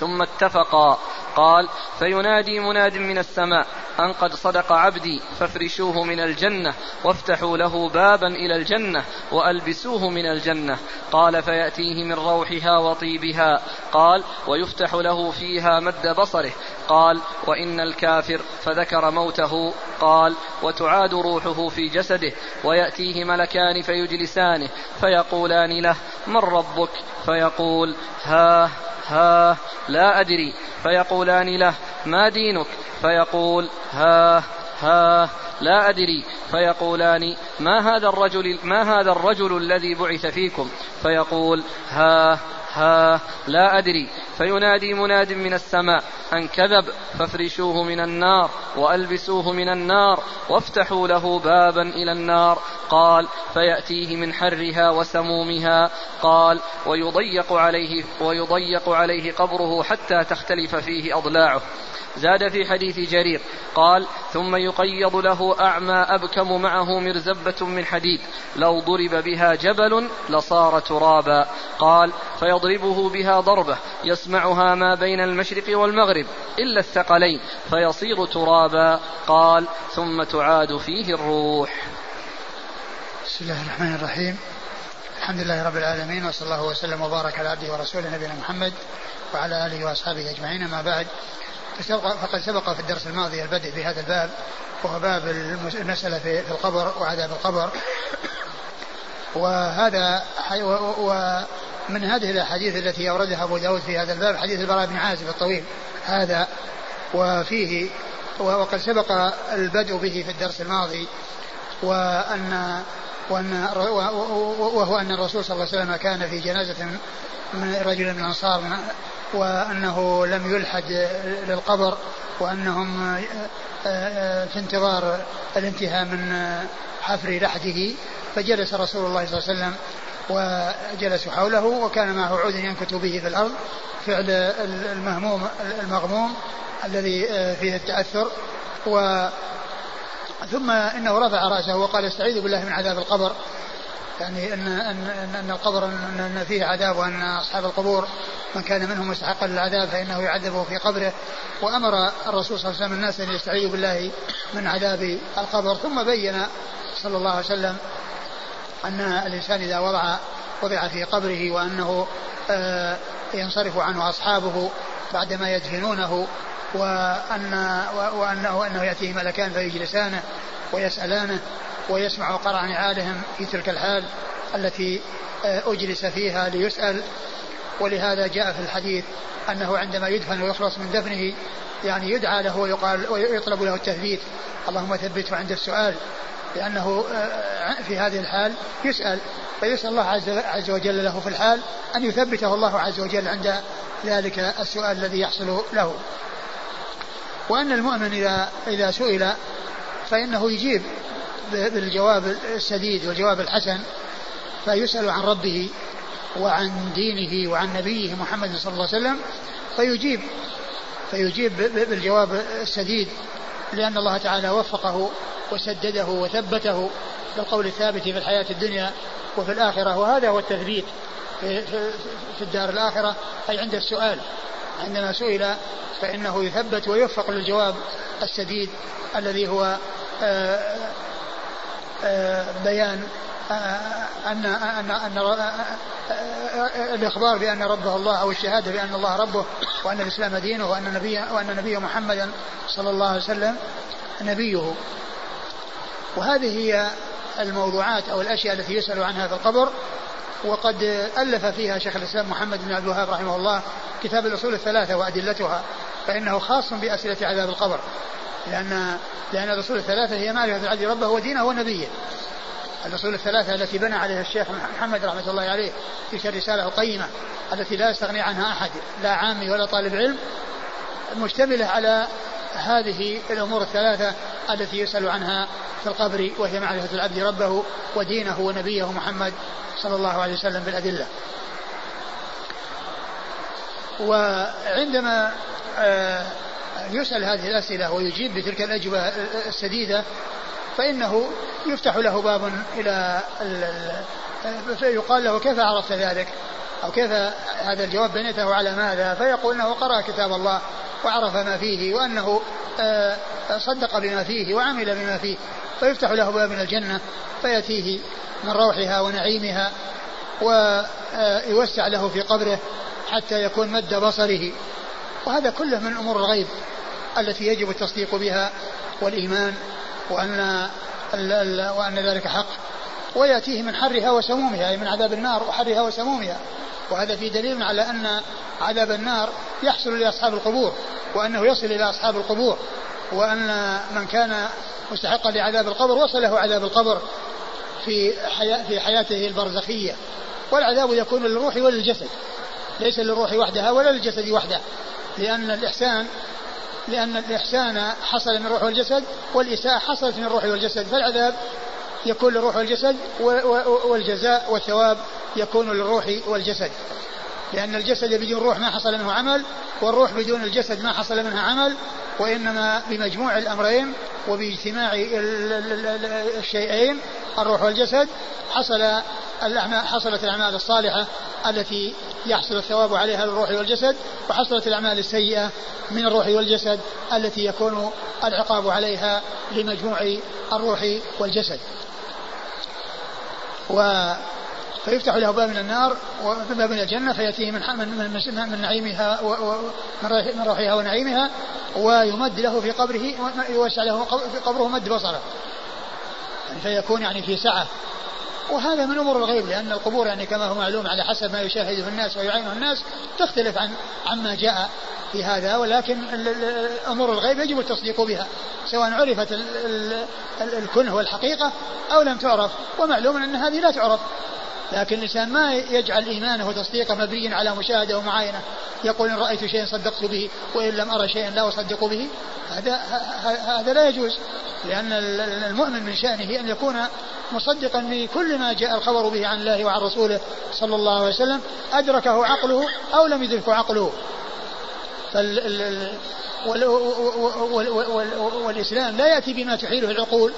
ثم اتفقا قال فينادي مناد من السماء أن قد صدق عبدي فافرشوه من الجنة وافتحوا له بابا إلى الجنة وألبسوه من الجنة. قال فيأتيه من روحها وطيبها. قال ويفتح له فيها مد بصره. قال وإن الكافر فذكر موته. قال وتعاد روحه في جسده ويأتيه ملكان فيجلسانه فيقولان له من ربك؟ فيقول ها ها لا أدري. فيقولان له ما دينك؟ فيقول ها ها لا أدري. فيقولان ما هذا الرجل ما هذا الرجل الذي بعث فيكم؟ فيقول ها ها لا أدري. فينادي مناد من السماء أن كذب فافرشوه من النار وألبسوه من النار وافتحوا له بابا إلى النار. قال فيأتيه من حرها وسمومها. قال ويضيق عليه ويضيق عليه قبره حتى تختلف فيه أضلاعه. زاد في حديث جرير قال ثم يقيض له أعمى أبكم معه مرزبة من حديد. لو ضرب بها جبل لصار ترابا. قال فيضربه بها ضربة يسمعها ما بين المشرق والمغرب إلا الثقلين فيصير ترابا. قال ثم تعاد فيه الروح. بسم الله الرحمن الرحيم. الحمد لله رب العالمين وصلى الله وسلم وبارك على عبده ورسوله نبينا محمد وعلى آله وأصحابه أجمعين أما بعد فقد سبق في الدرس الماضي البدء في هذا الباب وهو باب المسألة في القبر وعذاب القبر. وهذا ومن هذه الأحاديث التي أوردها أبو داود في هذا الباب حديث البراء بن عازب الطويل. هذا وفيه وقد سبق البدء به في الدرس الماضي وأن وأن وهو أن الرسول صلى الله عليه وسلم كان في جنازة من رجل من الأنصار وأنه لم يلحد للقبر وأنهم في انتظار الانتهاء من حفر لحده فجلس رسول الله صلى الله عليه وسلم وجلسوا حوله وكان معه عود ينكت به في الأرض فعل المهموم المغموم الذي فيه التأثر. و ثم إنه رفع رأسه وقال استعيذ بالله من عذاب القبر. يعني ان ان ان القبر إن فيه عذاب وأن أصحاب القبور من كان منهم مستحقا للعذاب فإنه يعذبه في قبره. وأمر الرسول صلى الله عليه وسلم الناس أن يستعيذوا بالله من عذاب القبر. ثم بين صلى الله عليه وسلم أن الإنسان إذا وضع وضع في قبره وأنه آه، ينصرف عنه أصحابه بعدما يدفنونه وأن وأنه أنه يأتيه ملكان فيجلسانه ويسألانه ويسمع قرع نعالهم في تلك الحال التي آه، أجلس فيها ليسأل. ولهذا جاء في الحديث أنه عندما يدفن ويخلص من دفنه يعني يدعى له ويقال ويطلب له التثبيت. اللهم ثبته عند السؤال. لأنه آه، في هذه الحال يسأل فيسأل الله عز وجل له في الحال أن يثبته الله عز وجل عند ذلك السؤال الذي يحصل له. وأن المؤمن إذا إذا سئل فإنه يجيب بالجواب السديد والجواب الحسن فيسأل عن ربه وعن دينه وعن نبيه محمد صلى الله عليه وسلم فيجيب فيجيب بالجواب السديد لأن الله تعالى وفقه وسدده وثبته بالقول الثابت في الحياة الدنيا وفي الآخرة. وهذا هو التثبيت في, الدار الآخرة أي عند السؤال. عندما سئل فإنه يثبت ويوفق للجواب السديد الذي هو آه، آه، بيان آه، أن أن أن الإخبار بأن ربه الله أو الشهادة بأن الله ربه وأن الإسلام دينه وأن نبي وأن نبيه محمدا صلى الله عليه وسلم نبيه. وهذه هي الموضوعات أو الأشياء التي يسأل عنها في القبر وقد ألف فيها شيخ الإسلام محمد بن عبد الوهاب رحمه الله كتاب الأصول الثلاثة وأدلتها فإنه خاص بأسئلة عذاب القبر لأن لأن الأصول الثلاثة هي معرفة العبد ربه ودينه ونبيه. الأصول الثلاثة التي بنى عليها الشيخ محمد رحمة الله عليه في الرسالة القيمة التي لا يستغني عنها أحد لا عامي ولا طالب علم مشتملة على هذه الأمور الثلاثة التي يسأل عنها في القبر وهي معرفة العبد ربه ودينه ونبيه محمد صلى الله عليه وسلم بالأدلة. وعندما آه، يسأل هذه الأسئلة ويجيب بتلك الأجوبة السديدة فإنه يفتح له باب إلى فيقال له كيف عرفت ذلك؟ أو كيف هذا الجواب بنيته على ماذا؟ فيقول أنه قرأ كتاب الله وعرف ما فيه وأنه آه، صدق بما فيه وعمل بما فيه. فيفتح له باب من الجنة فيأتيه من روحها ونعيمها ويوسع له في قبره حتى يكون مد بصره. وهذا كله من أمور الغيب التي يجب التصديق بها والإيمان وأن وأن ذلك حق. ويأتيه من حرها وسمومها أي من عذاب النار وحرها وسمومها. وهذا في دليل على أن عذاب النار يحصل لأصحاب القبور وأنه يصل إلى أصحاب القبور وأن من كان مستحقا لعذاب القبر وصله عذاب القبر في في حياته البرزخية. والعذاب يكون للروح وللجسد ليس للروح وحدها ولا للجسد وحده لأن الإحسان لأن الإحسان حصل من الروح والجسد والإساءة حصلت من الروح والجسد فالعذاب يكون للروح والجسد والجزاء والثواب يكون للروح والجسد. لأن الجسد بدون روح ما حصل منه عمل والروح بدون الجسد ما حصل منها عمل وإنما بمجموع الأمرين وباجتماع الشيئين الروح والجسد حصل الأعمال حصلت الأعمال الصالحة التي يحصل الثواب عليها للروح والجسد وحصلت الأعمال السيئة من الروح والجسد التي يكون العقاب عليها لمجموع الروح والجسد. و فيفتح له باب من النار وباب من الجنة فيأتيه من من من, من نعيمها من روحها ونعيمها ويمد له في قبره يوسع له في قبره مد بصره. يعني فيكون يعني في سعة. وهذا من أمور الغيب لأن القبور يعني كما هو معلوم على حسب ما يشاهده الناس ويعينه الناس تختلف عن عما جاء في هذا ولكن امور الغيب يجب التصديق بها سواء عرفت الكنه والحقيقة أو لم تعرف. ومعلوم أن هذه لا تعرف. لكن الإنسان ما يجعل إيمانه وتصديقه مبنيا على مشاهدة ومعاينة يقول إن رأيت شيئا صدقت به وإن لم أرى شيئا لا أصدق به. هذا هذا لا يجوز. لأن المؤمن من شأنه أن يكون مصدقا لكل ما جاء الخبر به عن الله وعن رسوله صلى الله عليه وسلم. أدركه عقله أو لم يدركه عقله. والإسلام لا يأتي بما تحيله العقول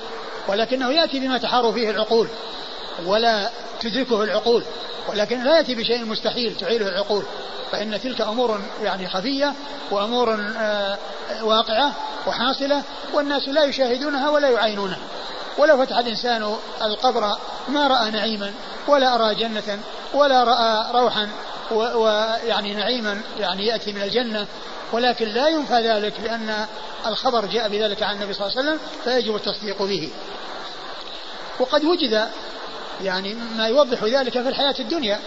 ولكنه يأتي بما تحار فيه العقول. ولا تدركه العقول. ولكن لا يأتي بشيء مستحيل تعيله العقول. فإن تلك أمور يعني خفية وأمور آه، واقعة وحاصلة والناس لا يشاهدونها ولا يعينونها ولو فتح الإنسان القبر ما رأى نعيما ولا أرى جنة ولا رأى روحا ويعني نعيما يعني يأتي من الجنة. ولكن لا ينفى ذلك لأن الخبر جاء بذلك عن النبي صلى الله عليه وسلم فيجب التصديق به. وقد وجد يعني ما يوضح ذلك في الحياة الدنيا.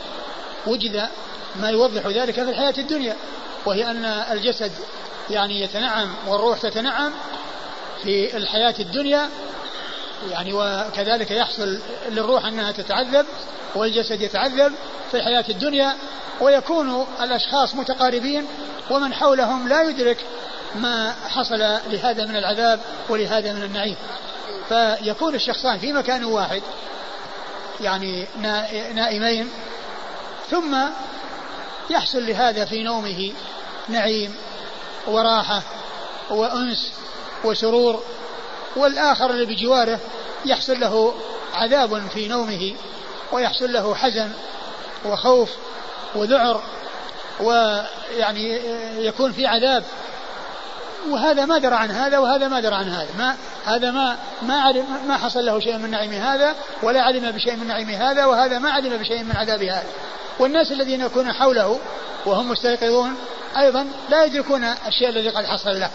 وجد ما يوضح ذلك في الحياة الدنيا وهي أن الجسد يعني يتنعم والروح تتنعم في الحياة الدنيا. يعني وكذلك يحصل للروح أنها تتعذب والجسد يتعذب في الحياة الدنيا ويكون الأشخاص متقاربين ومن حولهم لا يدرك ما حصل لهذا من العذاب ولهذا من النعيم. فيكون الشخصان في مكان واحد يعني نائمين ثم يحصل لهذا في نومه نعيم وراحة وأنس وسرور والآخر اللي بجواره يحصل له عذاب في نومه ويحصل له حزن وخوف وذعر ويعني يكون في عذاب. وهذا ما درى عن هذا وهذا ما درى عن هذا. ما هذا ما ما علم ما حصل له شيء من نعيم هذا ولا علم بشيء من نعيم هذا وهذا ما علم بشيء من عذاب هذا. والناس الذين يكونون حوله وهم مستيقظون أيضا لا يدركون الشيء الذي قد حصل له.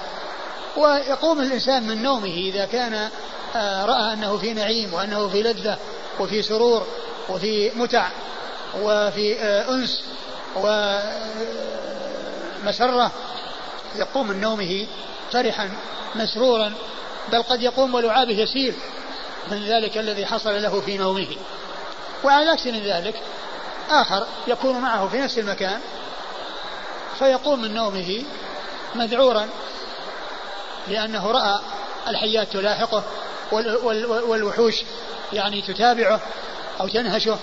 ويقوم الإنسان من نومه إذا كان آه، رأى أنه في نعيم وأنه في لذة وفي سرور وفي متع وفي آه، أنس ومسره يقوم من نومه فرحا مسرورا بل قد يقوم ولعابه يسيل من ذلك الذي حصل له في نومه. وعلى عكس من ذلك آخر يكون معه في نفس المكان فيقوم من نومه مذعورا لأنه رأى الحيات تلاحقه والوحوش يعني تتابعه أو تنهشه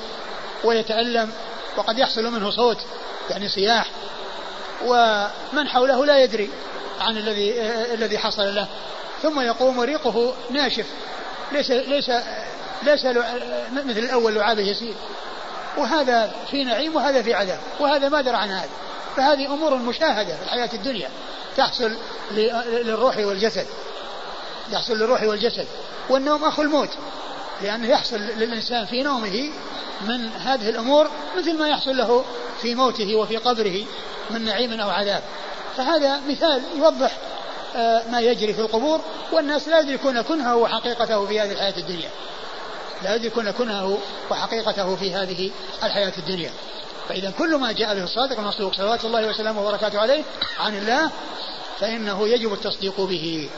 ويتألم وقد يحصل منه صوت يعني صياح ومن حوله لا يدري عن الذي الذي حصل له. ثم يقوم وريقه ناشف. ليس ليس ليس مثل الأول لعابه يسير. وهذا في نعيم وهذا في عذاب. وهذا ما درى عن هذا. فهذه أمور مشاهدة في الحياة الدنيا. تحصل للروح والجسد. يحصل للروح والجسد. والنوم أخو الموت. لأنه يحصل للإنسان في نومه من هذه الأمور مثل ما يحصل له في موته وفي قبره من نعيم أو عذاب. فهذا مثال يوضح ما يجري في القبور والناس لا يدركون كنهه وحقيقته في هذه الحياة الدنيا. لا يدركون كنهه وحقيقته في هذه الحياة الدنيا. فإذا كل ما جاء به الصادق المصدوق صلوات الله وسلامه وبركاته عليه عن الله فإنه يجب التصديق به.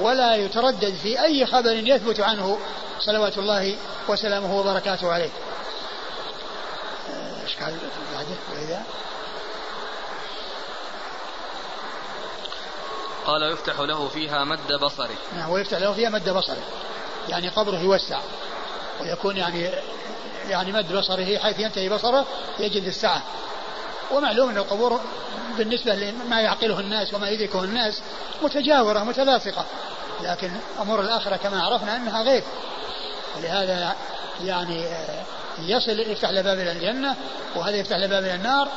ولا يتردد في أي خبر يثبت عنه صلوات الله وسلامه وبركاته عليه. إيش قال بعده وإذا قال يفتح له فيها مد بصره. نعم ويفتح له فيها مد بصره. يعني قبره يوسع. ويكون يعني يعني مد بصره حيث ينتهي بصره يجد السعة. ومعلوم أن القبور بالنسبة لما يعقله الناس وما يدركه الناس متجاورة متلاصقة. لكن أمور الآخرة كما عرفنا أنها غيب ولهذا يعني يصل يفتح له باب إلى الجنة وهذا يفتح له باب إلى النار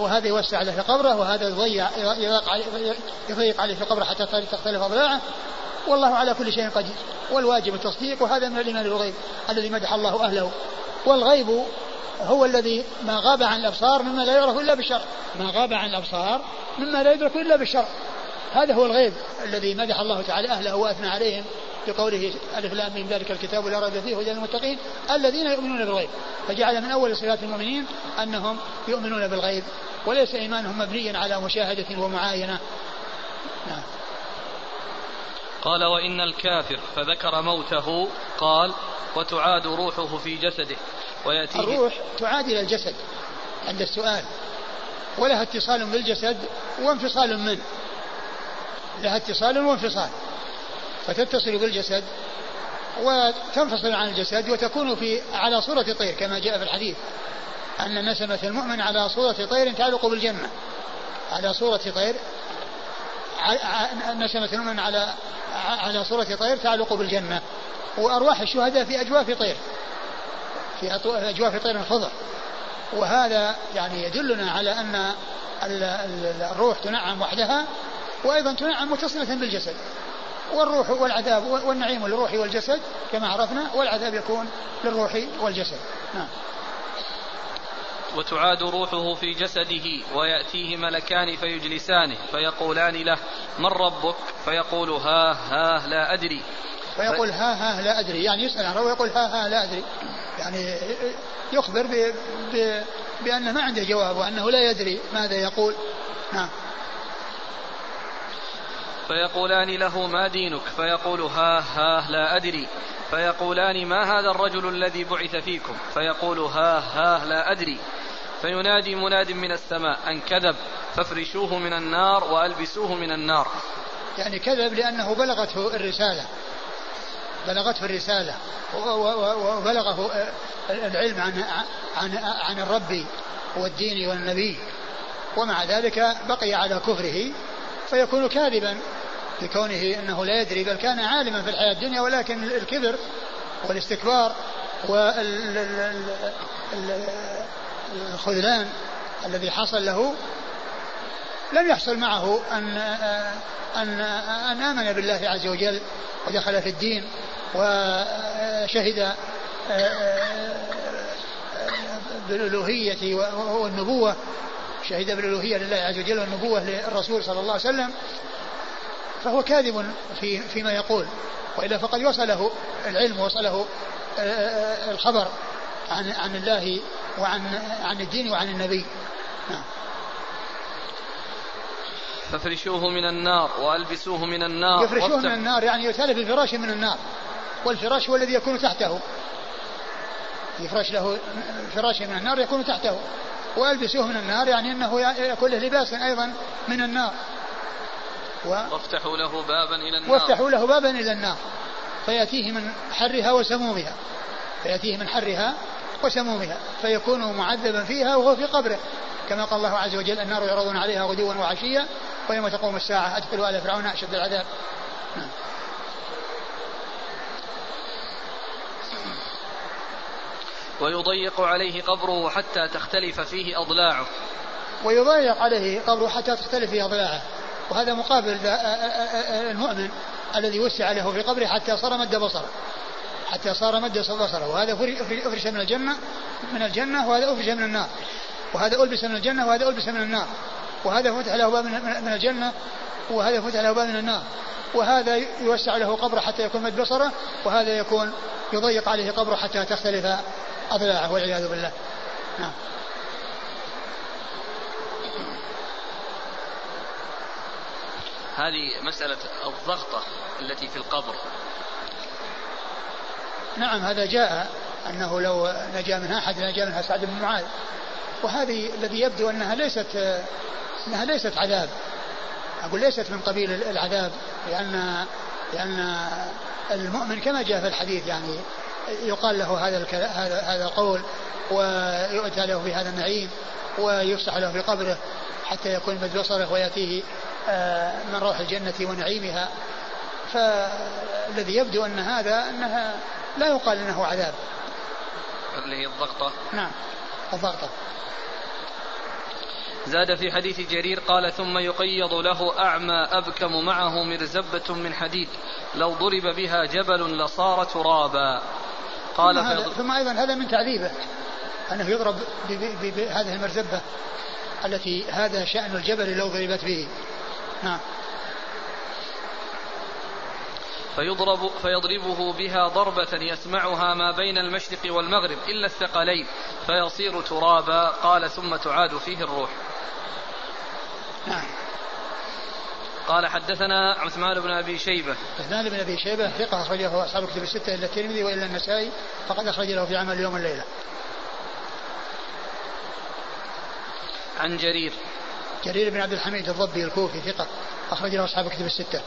وهذا يوسع له في قبره وهذا يضيع يضيق عليه في قبره حتى تختلف أضلاعه. والله على كل شيء قدير. والواجب التصديق وهذا من الإيمان بالغيب الذي مدح الله أهله. والغيب هو الذي ما غاب عن الأبصار مما لا يعرف إلا بالشرع ما غاب عن الأبصار مما لا يدرك إلا بالشرع هذا هو الغيب الذي مدح الله تعالى أهله وأثنى عليهم. بقوله ألف لام من ذلك الكتاب لا ريب فيه هدى للمتقين الذين يؤمنون بالغيب. فجعل من أول صفات المؤمنين أنهم يؤمنون بالغيب وليس إيمانهم مبنيا على مشاهدة ومعاينة. نعم. قال وإن الكافر فذكر موته قال وتعاد روحه في جسده ويأتيه الروح تعاد إلى الجسد عند السؤال. ولها اتصال بالجسد وانفصال منه. لها اتصال وانفصال. فتتصل بالجسد وتنفصل عن الجسد وتكون في على صورة طير كما جاء في الحديث أن نسمة المؤمن على صورة طير تعلق بالجنة. على صورة طير نسمة المؤمن على على صورة طير تعلق بالجنة. وأرواح الشهداء في أجواف طير في أجواف طير خضر وهذا يعني يدلنا على أن الروح تنعم وحدها وأيضا تنعم متصلة بالجسد. والروح والعذاب والنعيم للروح والجسد كما عرفنا والعذاب يكون للروح والجسد. نعم. وتعاد روحه في جسده ويأتيه ملكان فيجلسانه فيقولان له من ربك؟ فيقول ها ها لا أدري. فيقول ها ها لا أدري. يعني يسأل عن ربه ويقول ها ها لا أدري. يعني يخبر ب ب بأنه ما عنده جواب وأنه لا يدري ماذا يقول. نعم. فيقولان له ما دينك؟ فيقول ها ها لا أدري. فيقولان ما هذا الرجل الذي بعث فيكم؟ فيقول ها ها لا أدري. فينادي مناد من السماء أن كذب فافرشوه من النار وألبسوه من النار. يعني كذب لأنه بلغته الرسالة. بلغته الرسالة. وبلغه العلم عن عن عن الرب والدين والنبي. ومع ذلك بقي على كفره فيكون كاذبا لكونه إنه لا يدري بل كان عالما في الحياة الدنيا ولكن الكبر والاستكبار والخذلان الذي حصل له لم يحصل معه أن أن أن آمن بالله عز وجل ودخل في الدين وشهد بالألوهية والنبوة شهد بالألوهية لله عز وجل والنبوة للرسول صلى الله عليه وسلم فهو كاذب في فيما يقول. وإلا فقد وصله العلم وصله آه، آه، الخبر عن عن الله وعن عن الدين وعن النبي. نعم. فافرشوه من النار وألبسوه من النار. يفرشوه من النار يعني يتألف الفراش من النار والفراش هو الذي يكون تحته. يفرش له فراش من النار يكون تحته. والبسوه من النار يعني إنه يكون له لباس أيضا من النار. و... وافتحوا له بابا إلى النار. وافتحوا له بابا إلى النار. فيأتيه من حرها وسمومها. فيأتيه من حرها وسمومها. فيكون معذبا فيها وهو في قبره. كما قال الله عز وجل النار يعرضون عليها غدوا وعشيا ويوم تقوم الساعة أدخلوا آل فرعون أشد العذاب. ويضيق عليه قبره حتى تختلف فيه أضلاعه. ويضيق عليه قبره حتى تختلف فيه أضلاعه. وهذا مقابل المؤمن الذي وسع له في قبره حتى صار مد بصره. حتى صار مد بصره. وهذا أفرش من الجنة من الجنة وهذا أفرش من النار. وهذا ألبس من الجنة وهذا ألبس من النار. وهذا فتح له باب من الجنة وهذا فتح له باب من النار. وهذا يوسع له قبره حتى يكون مد بصره وهذا يكون يضيق عليه قبره حتى تختلف أضلاعه والعياذ بالله. نعم. هذه مسألة الضغطة التي في القبر. نعم هذا جاء أنه لو نجا منها أحد نجا منها سعد بن معاذ. وهذه الذي يبدو أنها ليست أنها ليست عذاب. أقول ليست من قبيل العذاب لأن لأن المؤمن كما جاء في الحديث يعني يقال له هذا هذا هذا القول ويؤتى له في هذا النعيم ويفسح له في قبره حتى يكون مد بصره ويأتيه آه، من روح الجنة ونعيمها. فالذي يبدو أن هذا أنها لا يقال أنه عذاب. اللي هي الضغطة. نعم الضغطة. زاد في حديث جرير قال ثم يقيض له أعمى أبكم معه مرزبة من حديد لو ضرب بها جبل لصار ترابا. قال ثم, هذا ثم أيضا هذا من تعذيبه أنه يضرب بهذه المرزبة التي هذا شأن الجبل لو ضربت به. نعم. فيضرب فيضربه بها ضربة يسمعها ما بين المشرق والمغرب إلا الثقلين فيصير ترابا قال ثم تعاد فيه الروح. نعم. قال حدثنا عثمان بن أبي شيبة عثمان بن أبي شيبة ثقة اخرجه أصحاب الكتب الستة إلا الترمذي وإلا النسائي فقد أخرج له في عمل اليوم والليله. عن جرير جرير بن عبد الحميد الضبي الكوفي ثقة أخرج له أصحاب الكتب الستة.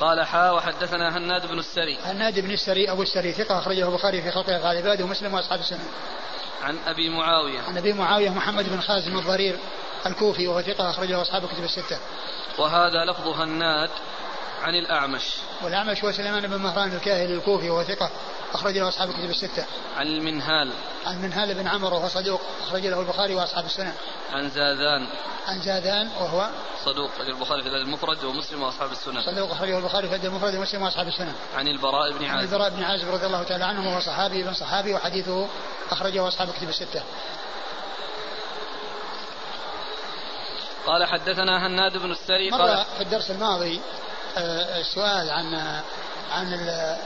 قال حا وحدثنا هناد بن السري هناد بن السري أبو السري ثقة أخرجه البخاري في خلق افعال عباده ومسلم وأصحاب السنة. عن أبي معاوية عن أبي معاوية محمد بن خازم الضرير الكوفي وهو ثقة أخرجه أصحاب الكتب الستة. وهذا لفظ هناد عن الأعمش. والأعمش هو سليمان بن مهران الكاهلي الكوفي وهو ثقة أخرج له أصحاب الكتب الستة. عن المنهال. عن منهال بن عمرو وهو صدوق أخرج له البخاري وأصحاب السنة. عن زاذان. عن زاذان وهو صدوق أخرج البخاري في المفرد ومسلم وأصحاب السنة. صدوق أخرجه البخاري في المفرد ومسلم وأصحاب السنة. عن البراء بن عازب. عن البراء بن عازب رضي الله تعالى عنه وهو صحابي بن صحابي وحديثه أخرجه أصحاب الكتب الستة. قال حدثنا هناد بن السري قال في الدرس الماضي آه، السؤال عن عن ال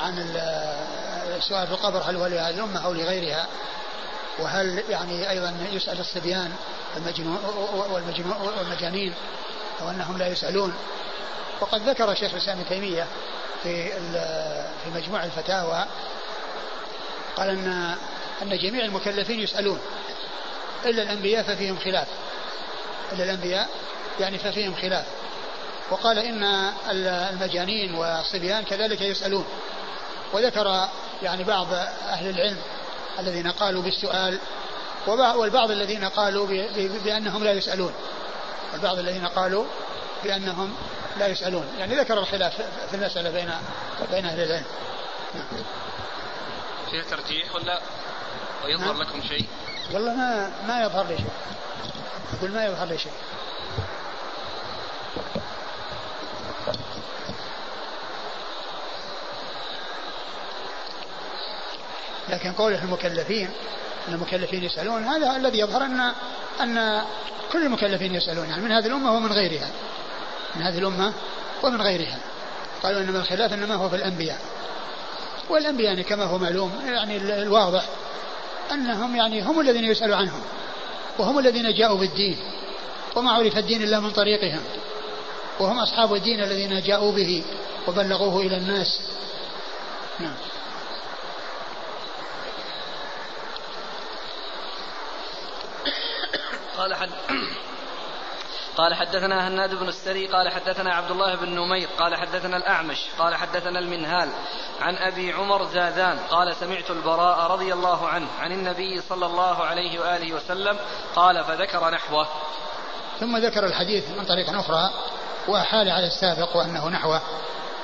عن السؤال في القبر هل هو لهذه الأمة أو لغيرها؟ وهل يعني أيضا يسأل الصبيان المجنون والمجانين أو أنهم لا يسألون. وقد ذكر شيخ الإسلام ابن تيمية في في مجموع الفتاوى قال أن أن جميع المكلفين يسألون إلا الأنبياء ففيهم خلاف. إلا الأنبياء يعني ففيهم خلاف. وقال إن المجانين والصبيان كذلك يسألون. وذكر يعني بعض أهل العلم الذين قالوا بالسؤال والبعض الذين قالوا بأنهم لا يسألون. البعض الذين قالوا بأنهم لا يسألون. يعني ذكر الخلاف في المسألة بين بين أهل العلم. فيها ترجيح ولا؟ ويظهر نعم. لكم شيء؟ والله ما ما يظهر لي شيء. يقول ما يظهر لي شيء. لكن قوله المكلفين إن المكلفين يسألون هذا الذي يظهر ان أن كل المكلفين يسألون يعني من هذه الأمة ومن غيرها. من هذه الأمة ومن غيرها. قالوا إنما الخلاف إنما هو في الأنبياء. والأنبياء يعني كما هو معلوم يعني الواضح أنهم يعني هم الذين يسال عنهم. وهم الذين جاءوا بالدين وما عرف الدين إلا من طريقهم. وهم أصحاب الدين الذين جاءوا به وبلغوه إلى الناس. نعم. قال قال حدثنا هناد بن السري قال حدثنا عبد الله بن نمير قال حدثنا الأعمش قال حدثنا المنهال عن أبي عمر زادان قال سمعت البراء رضي الله عنه عن النبي صلى الله عليه وآله وسلم قال فذكر نحوه. ثم ذكر الحديث من طريق أخرى وحال على السابق وأنه نحوه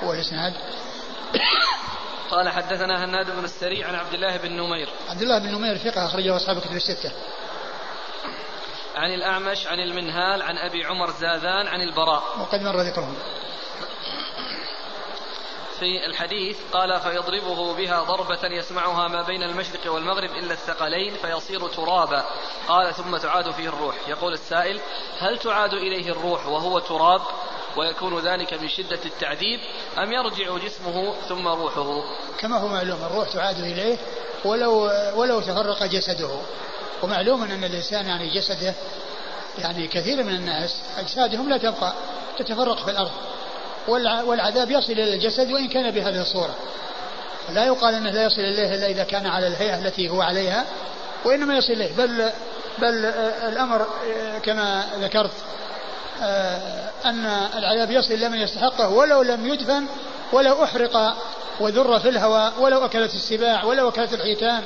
هو الإسناد قال حدثنا هناد بن السري عن عبد الله بن نمير. عبد الله بن نمير ثقة أخرجه أصحاب كتب الستة. عن الأعمش عن المنهال عن أبي عمر زاذان عن البراء. وقد مر ذكرهم في الحديث قال فيضربه بها ضربة يسمعها ما بين المشرق والمغرب إلا الثقلين فيصير ترابا. قال ثم تعاد فيه الروح. يقول السائل هل تعاد إليه الروح وهو تراب ويكون ذلك من شدة التعذيب أم يرجع جسمه ثم روحه؟ كما هو معلوم الروح تعاد إليه ولو ولو تفرق جسده. ومعلوم أن الإنسان يعني جسده يعني كثير من الناس أجسادهم لا تبقى تتفرق في الأرض. والعذاب يصل إلى الجسد وإن كان بهذه الصورة. لا يقال أنه لا يصل إليه إلا إذا كان على الهيئة التي هو عليها وإنما يصل إليه. بل بل الأمر كما ذكرت أن العذاب يصل إلى من يستحقه ولو لم يدفن ولو أحرق وذر في الهواء ولو أكلت السباع ولو أكلت الحيتان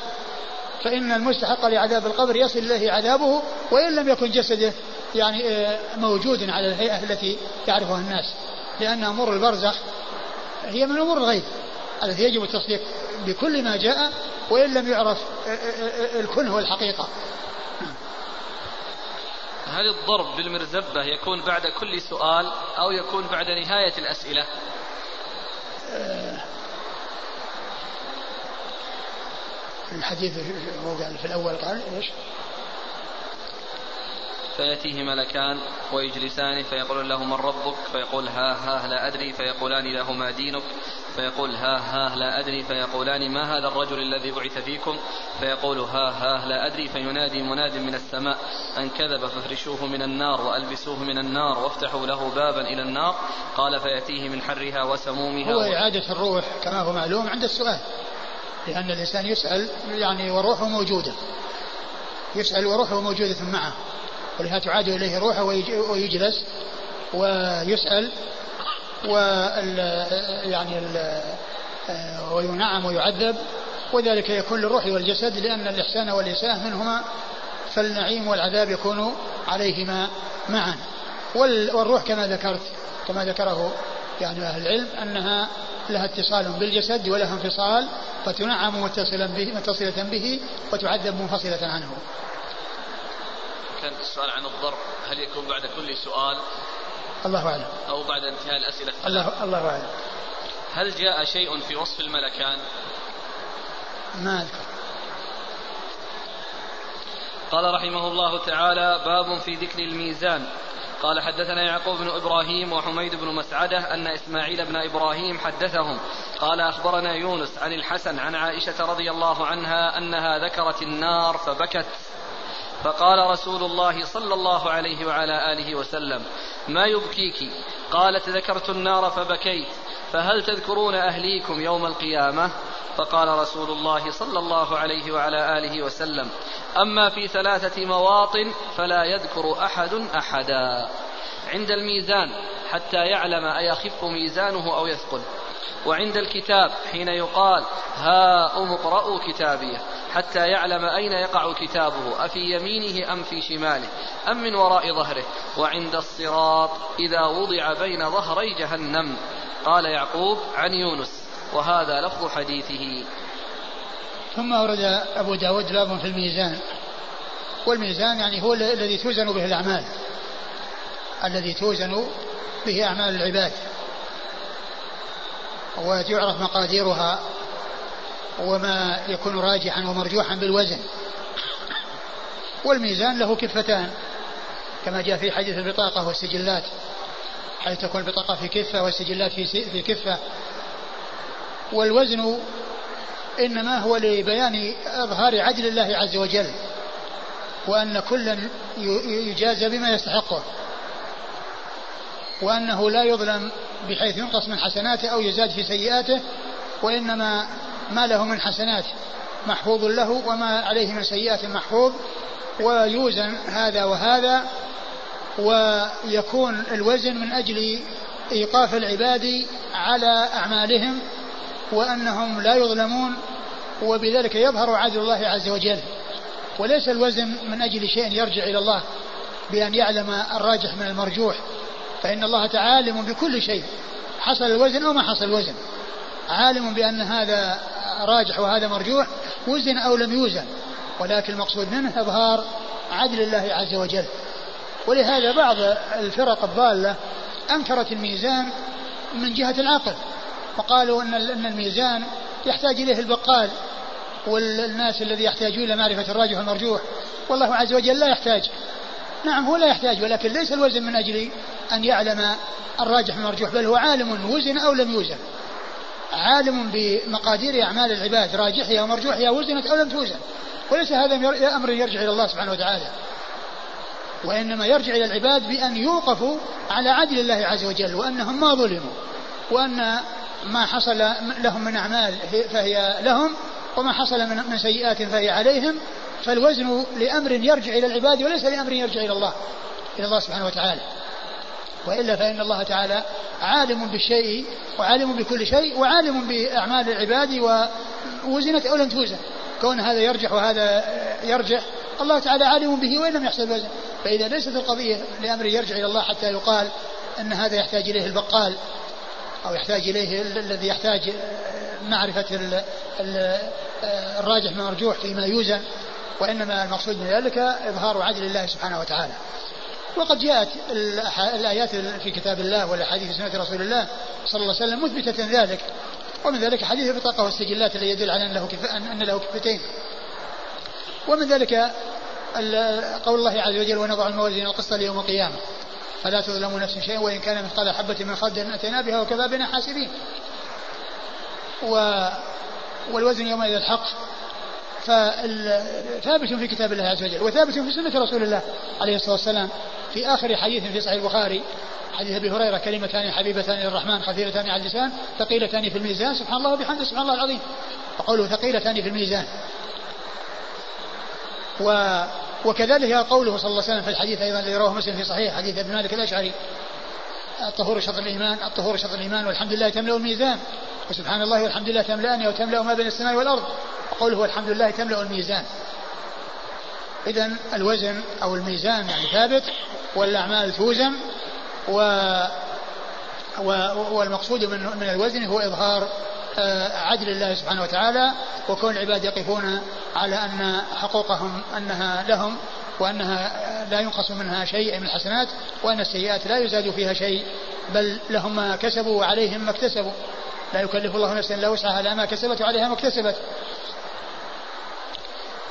فإن المستحق لعذاب القبر يصل إليه عذابه وإن لم يكن جسده يعني موجود على الهيئة التي يعرفها الناس. لأن أمور البرزخ هي من أمور الغيب التي يجب التصديق بكل ما جاء وإن لم يعرف الكنه والحقيقة هل الضرب بالمرزبة يكون بعد كل سؤال أو يكون بعد نهاية الأسئلة؟ الحديث هو قال في الأول قال إيش؟ فيأتيه ملكان ويجلسان فيقول له من ربك فيقول ها ها لا أدري فيقولان له ما دينك فيقول ها ها لا أدري فيقولان ما هذا الرجل الذي بعث فيكم؟ فيقول ها ها لا أدري فينادي مناد من السماء أن كذب فافرشوه من النار وألبسوه من النار وافتحوا له بابا إلى النار. قال فيأتيه من حرها وسمومها هو إعادة الروح كما هو معلوم عند السؤال. لأن الإنسان يسأل يعني وروحه موجودة. يسأل وروحه موجودة معه. ولهذا تعاد إليه روحه ويجلس ويسأل و يعني ال وينعم ويعذب. وذلك يكون للروح والجسد لأن الإحسان والإساءة منهما فالنعيم والعذاب يكون عليهما معا. والروح كما ذكرت كما ذكره يعني أهل العلم أنها لها اتصال بالجسد ولها انفصال فتنعم متصلا به متصلة به وتعذب منفصلة عنه. كان السؤال عن الضرب. هل يكون بعد كل سؤال؟ الله أعلم. أو بعد انتهاء الأسئلة؟ الله الله أعلم. هل جاء شيء في وصف الملكان؟ ما أذكر. قال رحمه الله تعالى باب في ذكر الميزان. قال حدثنا يعقوب بن إبراهيم وحميد بن مسعدة أن إسماعيل بن إبراهيم حدثهم. قال أخبرنا يونس عن الحسن عن عائشة رضي الله عنها أنها ذكرت النار فبكت. فقال رسول الله صلى الله عليه وعلى آله وسلم ما يبكيك؟ قالت ذكرت النار فبكيت. فهل تذكرون أهليكم يوم القيامة؟ فقال رسول الله صلى الله عليه وعلى آله وسلم أما في ثلاثة مواطن فلا يذكر أحد أحدا. عند الميزان حتى يعلم أيخف ميزانه أو يثقل. وعند الكتاب حين يقال ها أم اقرأوا كتابيه حتى يعلم أين يقع كتابه أفي يمينه أم في شماله أم من وراء ظهره. وعند الصراط إذا وضع بين ظهري جهنم. قال يعقوب عن يونس. وهذا لفظ حديثه. ثم أورد أبو داود باب في الميزان. والميزان يعني هو الذي توزن به الأعمال. الذي توزن به أعمال العباد. وتعرف مقاديرها وما يكون راجحا ومرجوحا بالوزن. والميزان له كفتان. كما جاء في حديث البطاقة والسجلات. حيث تكون البطاقة في كفة والسجلات في في كفة. والوزن إنما هو لبيان إظهار عدل الله عز وجل وأن كلا يجازى بما يستحقه وأنه لا يظلم بحيث ينقص من حسناته أو يزاد في سيئاته وإنما ما له من حسنات محفوظ له وما عليه من سيئات محفوظ ويوزن هذا وهذا ويكون الوزن من أجل إيقاف العباد على أعمالهم وأنهم لا يظلمون وبذلك يظهر عدل الله عز وجل. وليس الوزن من أجل شيء يرجع إلى الله بأن يعلم الراجح من المرجوح. فإن الله تعالى عالم بكل شيء. حصل الوزن أو ما حصل الوزن. عالم بأن هذا راجح وهذا مرجوح. وزن أو لم يوزن. ولكن المقصود منه إظهار عدل الله عز وجل. ولهذا بعض الفرق الضالة أنكرت الميزان من جهة العقل. وقالوا أن أن الميزان يحتاج إليه البقال والناس الذي يحتاجون إلى معرفة الراجح والمرجوح. والله عز وجل لا يحتاج. نعم هو لا يحتاج ولكن ليس الوزن من أجل أن يعلم الراجح والمرجوح بل هو عالم وزن أو لم يوزن. عالم بمقادير أعمال العباد راجحها ومرجوحها وزنت أو لم توزن. وليس هذا أمر يرجع إلى الله سبحانه وتعالى. وإنما يرجع إلى العباد بأن يوقفوا على عدل الله عز وجل وأنهم ما ظلموا وأن ما حصل لهم من أعمال فهي لهم وما حصل من سيئات فهي عليهم فالوزن لأمر يرجع إلى العباد وليس لأمر يرجع إلى الله إلى الله سبحانه وتعالى. وإلا فإن الله تعالى عالم بالشيء وعالم بكل شيء وعالم بأعمال العباد ووزنت أو لم توزن. كون هذا يرجح وهذا يرجح الله تعالى عالم به وإن لم يحصل الوزن. فإذا ليست القضية لأمر يرجع إلى الله حتى يقال أن هذا يحتاج إليه البقال أو يحتاج إليه الذي يحتاج معرفة الراجح من المرجوح فيما يوزن وإنما المقصود من ذلك إظهار عدل الله سبحانه وتعالى. وقد جاءت الآيات في كتاب الله والأحاديث سنة رسول الله صلى الله عليه وسلم مثبتة ذلك ومن ذلك حديث البطاقة والسجلات الذي يدل على أن له, أن له كفتين. ومن ذلك قول الله عز وجل ونضع الموازين القسط ليوم القيامة فلا تظلم نفس شيئا وإن كان مثقال حبة من خردل أتينا بها وكفى بنا حاسبين. و والوزن يومئذ الحق. فثابت في كتاب الله عز وجل وثابت في سنة رسول الله عليه الصلاة والسلام في آخر حديث في صحيح البخاري. حديث أبي هريرة كلمتان حبيبتان للرحمن خفيفتان على اللسان ثقيلتان في الميزان. سبحان الله وبحمده سبحان الله العظيم. وقوله ثقيلتان في الميزان. و وكذلك قوله صلى الله عليه وسلم في الحديث أيضا الذي رواه مسلم في صحيح حديث ابن مالك الأشعري. الطهور شطر الإيمان الطهور شطر الإيمان والحمد لله تملأ الميزان. وسبحان الله والحمد لله تملأني وتملأ ما بين السماء والأرض. وقوله والحمد لله تملأ الميزان. اذا الوزن أو الميزان يعني ثابت والأعمال توزن و والمقصود من من الوزن هو إظهار عدل الله سبحانه وتعالى وكون العباد يقفون على أن حقوقهم أنها لهم وأنها لا ينقص منها شيء من الحسنات وأن السيئات لا يزاد فيها شيء بل لهم ما كسبوا وعليهم ما اكتسبوا. لا يكلف الله نفسا إلا وسعها لا ما كسبت وعليها ما اكتسبت.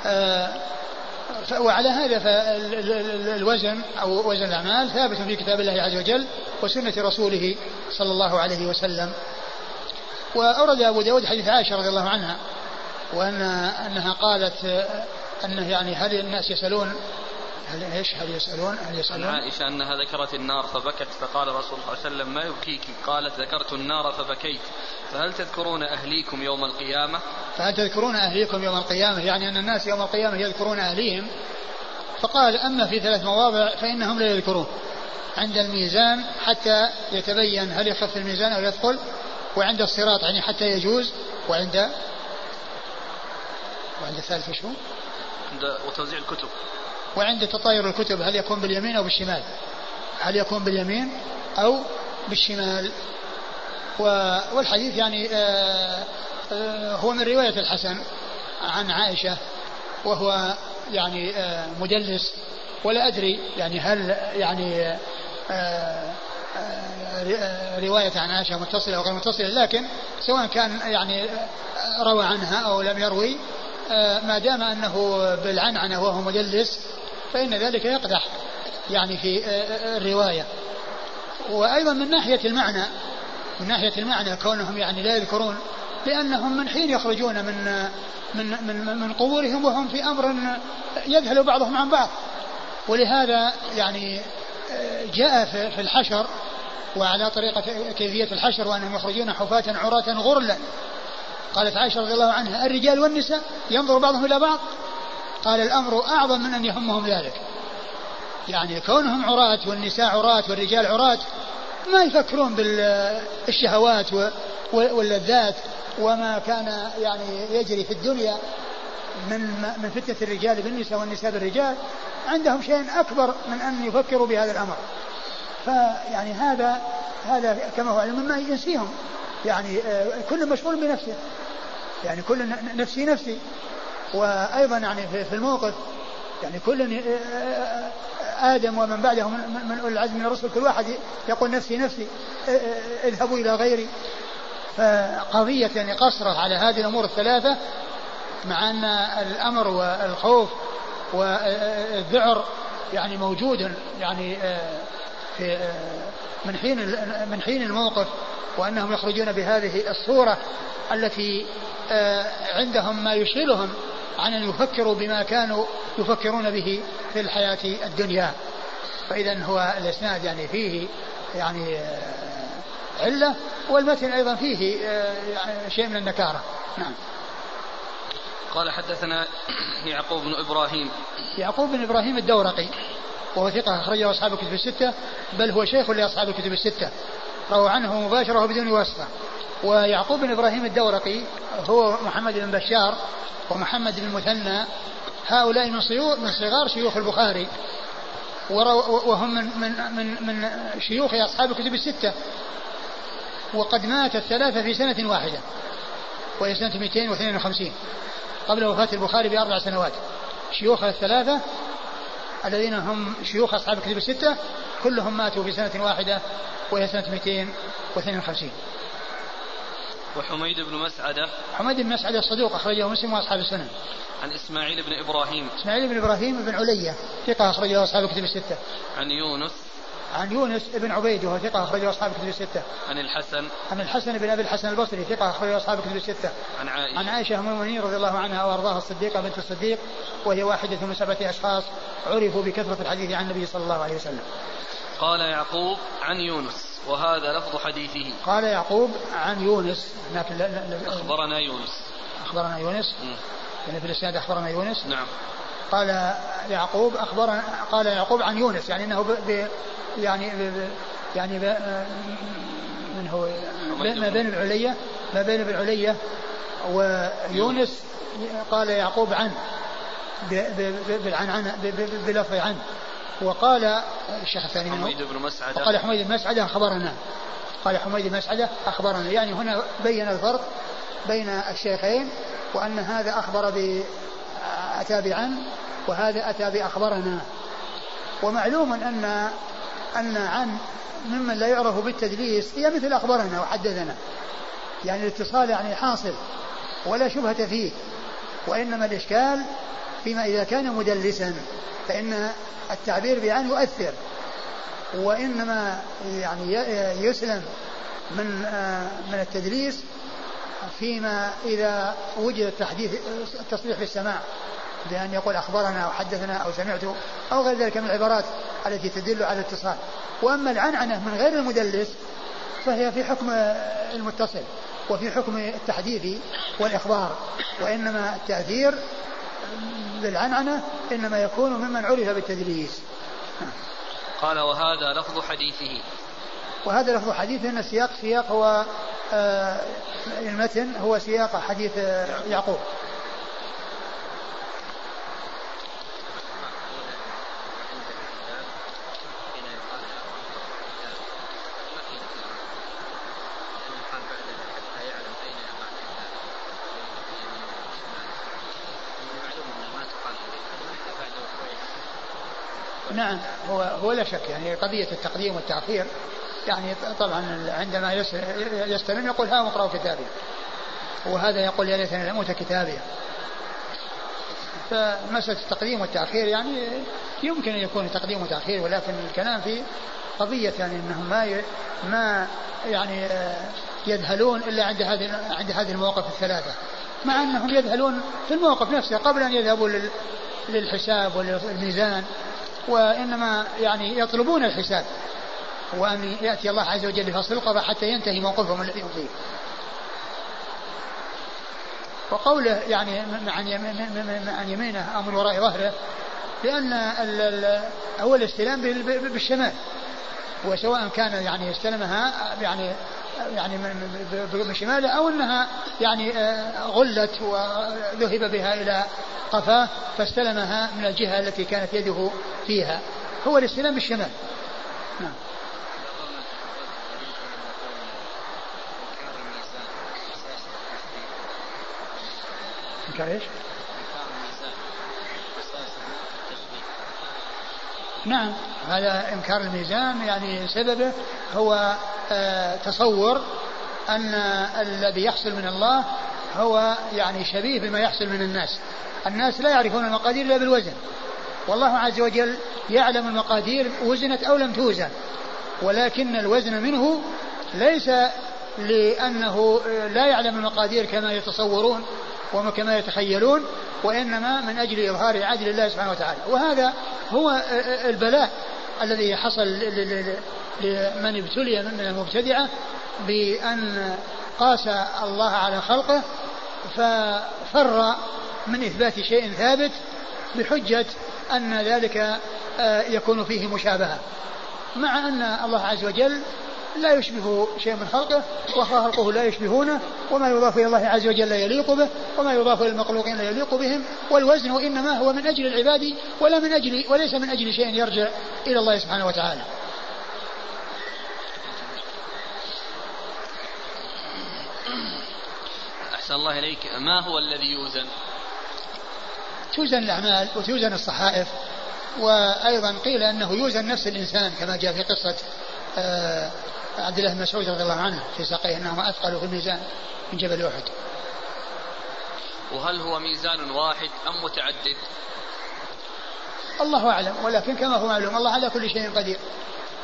آه، وعلى هذا فالوزن أو وزن الأعمال ثابت في كتاب الله عز وجل وسنة رسوله صلى الله عليه وسلم. وأورد أبو داود حديث عائشة رضي الله عنها وأن أنها قالت أنه يعني هل الناس يسألون؟ هل إيش؟ هل يسألون؟ هل يسألون؟ عن عائشة أنها ذكرت النار فبكت فقال رسول الله صلى الله عليه وسلم ما يبكيك؟ قالت ذكرت النار فبكيت. فهل تذكرون أهليكم يوم القيامة؟ فهل تذكرون أهليكم يوم القيامة؟ يعني أن الناس يوم القيامة يذكرون أهليهم. فقال أما في ثلاث مواضع فإنهم لا يذكرون. عند الميزان حتى يتبين هل يخف الميزان أو يثقل. وعند الصراط يعني حتى يجوز وعند وعند الثالث وشو؟ عند وتوزيع الكتب. وعند تطاير الكتب هل يكون باليمين أو بالشمال؟ هل يكون باليمين أو بالشمال؟ والحديث يعني آه، آه، هو من رواية الحسن عن عائشة وهو يعني آه، مدلس ولا أدري يعني هل يعني رواية عن عائشة متصلة أو غير متصلة لكن سواء كان يعني روى عنها أو لم يروي ما دام أنه بالعنعنة وهو مدلس فإن ذلك يقدح يعني في الرواية. وأيضا من ناحية المعنى من ناحية المعنى كونهم يعني لا يذكرون لأنهم من حين يخرجون من من من, من قبورهم وهم في أمر يذهل بعضهم عن بعض. ولهذا يعني جاء في الحشر وعلى طريقة كيفية الحشر وأنهم يخرجون حفاة عراة غرلا. قالت عائشة رضي الله عنها الرجال والنساء ينظر بعضهم إلى بعض؟ قال الأمر أعظم من أن يهمهم ذلك. يعني كونهم عراة والنساء عراة والرجال عراة ما يفكرون بالشهوات واللذات وما كان يعني يجري في الدنيا. من من فتنة الرجال بالنساء والنساء بالرجال عندهم شيء أكبر من أن يفكروا بهذا الأمر. فيعني هذا هذا كما هو علم ما ينسيهم. يعني آه، كل مشغول بنفسه. يعني كل نفسي نفسي. وأيضا يعني في الموقف يعني كل آه، آه، آدم ومن بعده من أولي العزم من الرسل كل واحد يقول نفسي نفسي اذهبوا إلى غيري. فقضية يعني قصره على هذه الأمور الثلاثة مع أن الأمر والخوف والذعر يعني موجود يعني في من حين من حين الموقف وأنهم يخرجون بهذه الصورة التي عندهم ما يشغلهم عن أن يفكروا بما كانوا يفكرون به في الحياة الدنيا. فاذا هو الإسناد يعني فيه يعني علة والمتن أيضا فيه يعني شيء من النكارة. نعم. قال حدثنا [clears throat] يعقوب بن إبراهيم. يعقوب بن إبراهيم الدورقي وهو ثقة أخرجه أصحاب الكتب الستة بل هو شيخ لأصحاب الكتب الستة. روى عنه مباشرة بدون واسطة. ويعقوب بن إبراهيم الدورقي هو محمد بن بشار ومحمد بن مثنى هؤلاء من من صغار شيوخ البخاري. وهم من من من من شيوخ أصحاب الكتب الستة. وقد مات الثلاثة في سنة واحدة وهي سنة 252 قبل وفاة البخاري بأربع سنوات. شيوخ الثلاثة الذين هم شيوخ أصحاب الكتب الستة كلهم ماتوا في سنة واحدة وهي سنة 252 وحميد بن مسعدة. حميد بن مسعدة الصدوق أخرجه مسلم وأصحاب السنن. عن إسماعيل بن إبراهيم. إسماعيل بن إبراهيم بن علية ثقة أخرجه أصحاب الكتب الستة. عن يونس. عن يونس بن عبيد وهو ثقة أخرجه أصحاب الكتب الستة. عن الحسن عن الحسن بن أبي الحسن البصري ثقة أخرجه أصحاب الكتب الستة. عن عائشة عن عائشة أم المؤمنين رضي الله عنها وأرضاها الصديقة بنت الصديق وهي واحدة من سبعة أشخاص عرفوا بكثرة الحديث عن النبي صلى الله عليه وسلم. قال يعقوب عن يونس وهذا لفظ حديثه. قال يعقوب عن يونس لكن أخبرنا يونس. أخبرنا يونس. يعني في الإسناد أخبرنا يونس. نعم. قال يعقوب أخبرنا قال يعقوب عن يونس يعني أنه ب يعني ب يعني ب من هو؟ ما بين العلية ما بين العلية ويونس قال يعقوب عن بالعنعنة بلفظ عن. وقال الشيخ الثاني حميد بن مسعدة. قال حميد بن مسعدة أخبرنا. قال حميد بن مسعدة أخبرنا. يعني هنا بين الفرق بين الشيخين وأن هذا أخبر ب أتى بعن وهذا أتى بأخبرنا. ومعلوم أن أن عن ممن لا يعرف بالتدليس هي مثل أخبرنا وحدثنا يعني الاتصال يعني حاصل ولا شبهة فيه وإنما الإشكال فيما إذا كان مدلسا فإن التعبير بعن يؤثر. وإنما يعني يسلم من من التدليس فيما إذا وجد التحديث التصريح بالسماع بأن يقول أخبرنا أو حدثنا أو سمعت أو غير ذلك من العبارات التي تدل على الاتصال. وأما العنعنة من غير المدلس فهي في حكم المتصل وفي حكم التحديث والإخبار وإنما التأثير بالعنعنة إنما يكون ممن عرف بالتدليس. قال وهذا لفظ حديثه. وهذا لفظ حديثه أن السياق سياق هو آه المتن هو سياق حديث يعقوب. نعم هو هو لا شك يعني قضية التقديم والتأخير يعني طبعا عندما يستلم يقول ها اقرأوا كتابي. وهذا يقول يا ليتني لم أوت كتابي. فمسألة التقديم والتأخير يعني يمكن أن يكون تقديم وتأخير ولكن الكلام في قضية يعني أنهم ما ما يعني يذهلون إلا عند هذه عند هذه المواقف الثلاثة. مع أنهم يذهلون في الموقف نفسه قبل أن يذهبوا للحساب والميزان. وإنما يعني يطلبون الحساب وأن يأتي الله عز وجل بفصل القضاء حتى ينتهي موقفهم الذي هم فيه. وقوله يعني عن يمينه أو من وراء ظهره لأن هو الاستلام بالشمال وسواء كان يعني استلمها يعني يعني من شماله أو إنها يعني آه، غلت وذهب بها إلى قفاه فاستلمها من الجهة التي كانت يده فيها. هو الاستلام بالشمال. نعم؟ نعم. هذا إنكار الميزان يعني سببه هو تصور أن الذي يحصل من الله هو يعني شبيه بما يحصل من الناس. الناس لا يعرفون المقادير إلا بالوزن. والله عز وجل يعلم المقادير وزنت أو لم توزن ولكن الوزن منه ليس لأنه لا يعلم المقادير كما يتصورون وكما يتخيلون وإنما من أجل إظهار عدل الله سبحانه وتعالى. وهذا هو البلاء الذي حصل لمن ابتلي من المبتدعة بأن قاس الله على خلقه ففر من إثبات شيء ثابت بحجة أن ذلك آه، يكون فيه مشابهة مع أن الله عز وجل لا يشبه شيء من خلقه وخلقه لا يشبهونه وما يضاف إلى الله عز وجل لا يليق به وما يضاف إلى المخلوقين لا يليق بهم والوزن إنما هو من أجل العباد ولا من أجل وليس من أجل شيء يرجع إلى الله سبحانه وتعالى. أحسن الله إليك ما هو الذي يوزن توزن الأعمال وتوزن الصحائف وأيضا قيل أنه يوزن نفس الإنسان كما جاء في قصة آه عبد الله بن مسعود رضي الله عنه في ساقيه انهما اثقل في الميزان من جبل أحد. وهل هو ميزان واحد أم متعدد؟ الله أعلم ولكن كما هو معلوم الله على كل شيء قدير.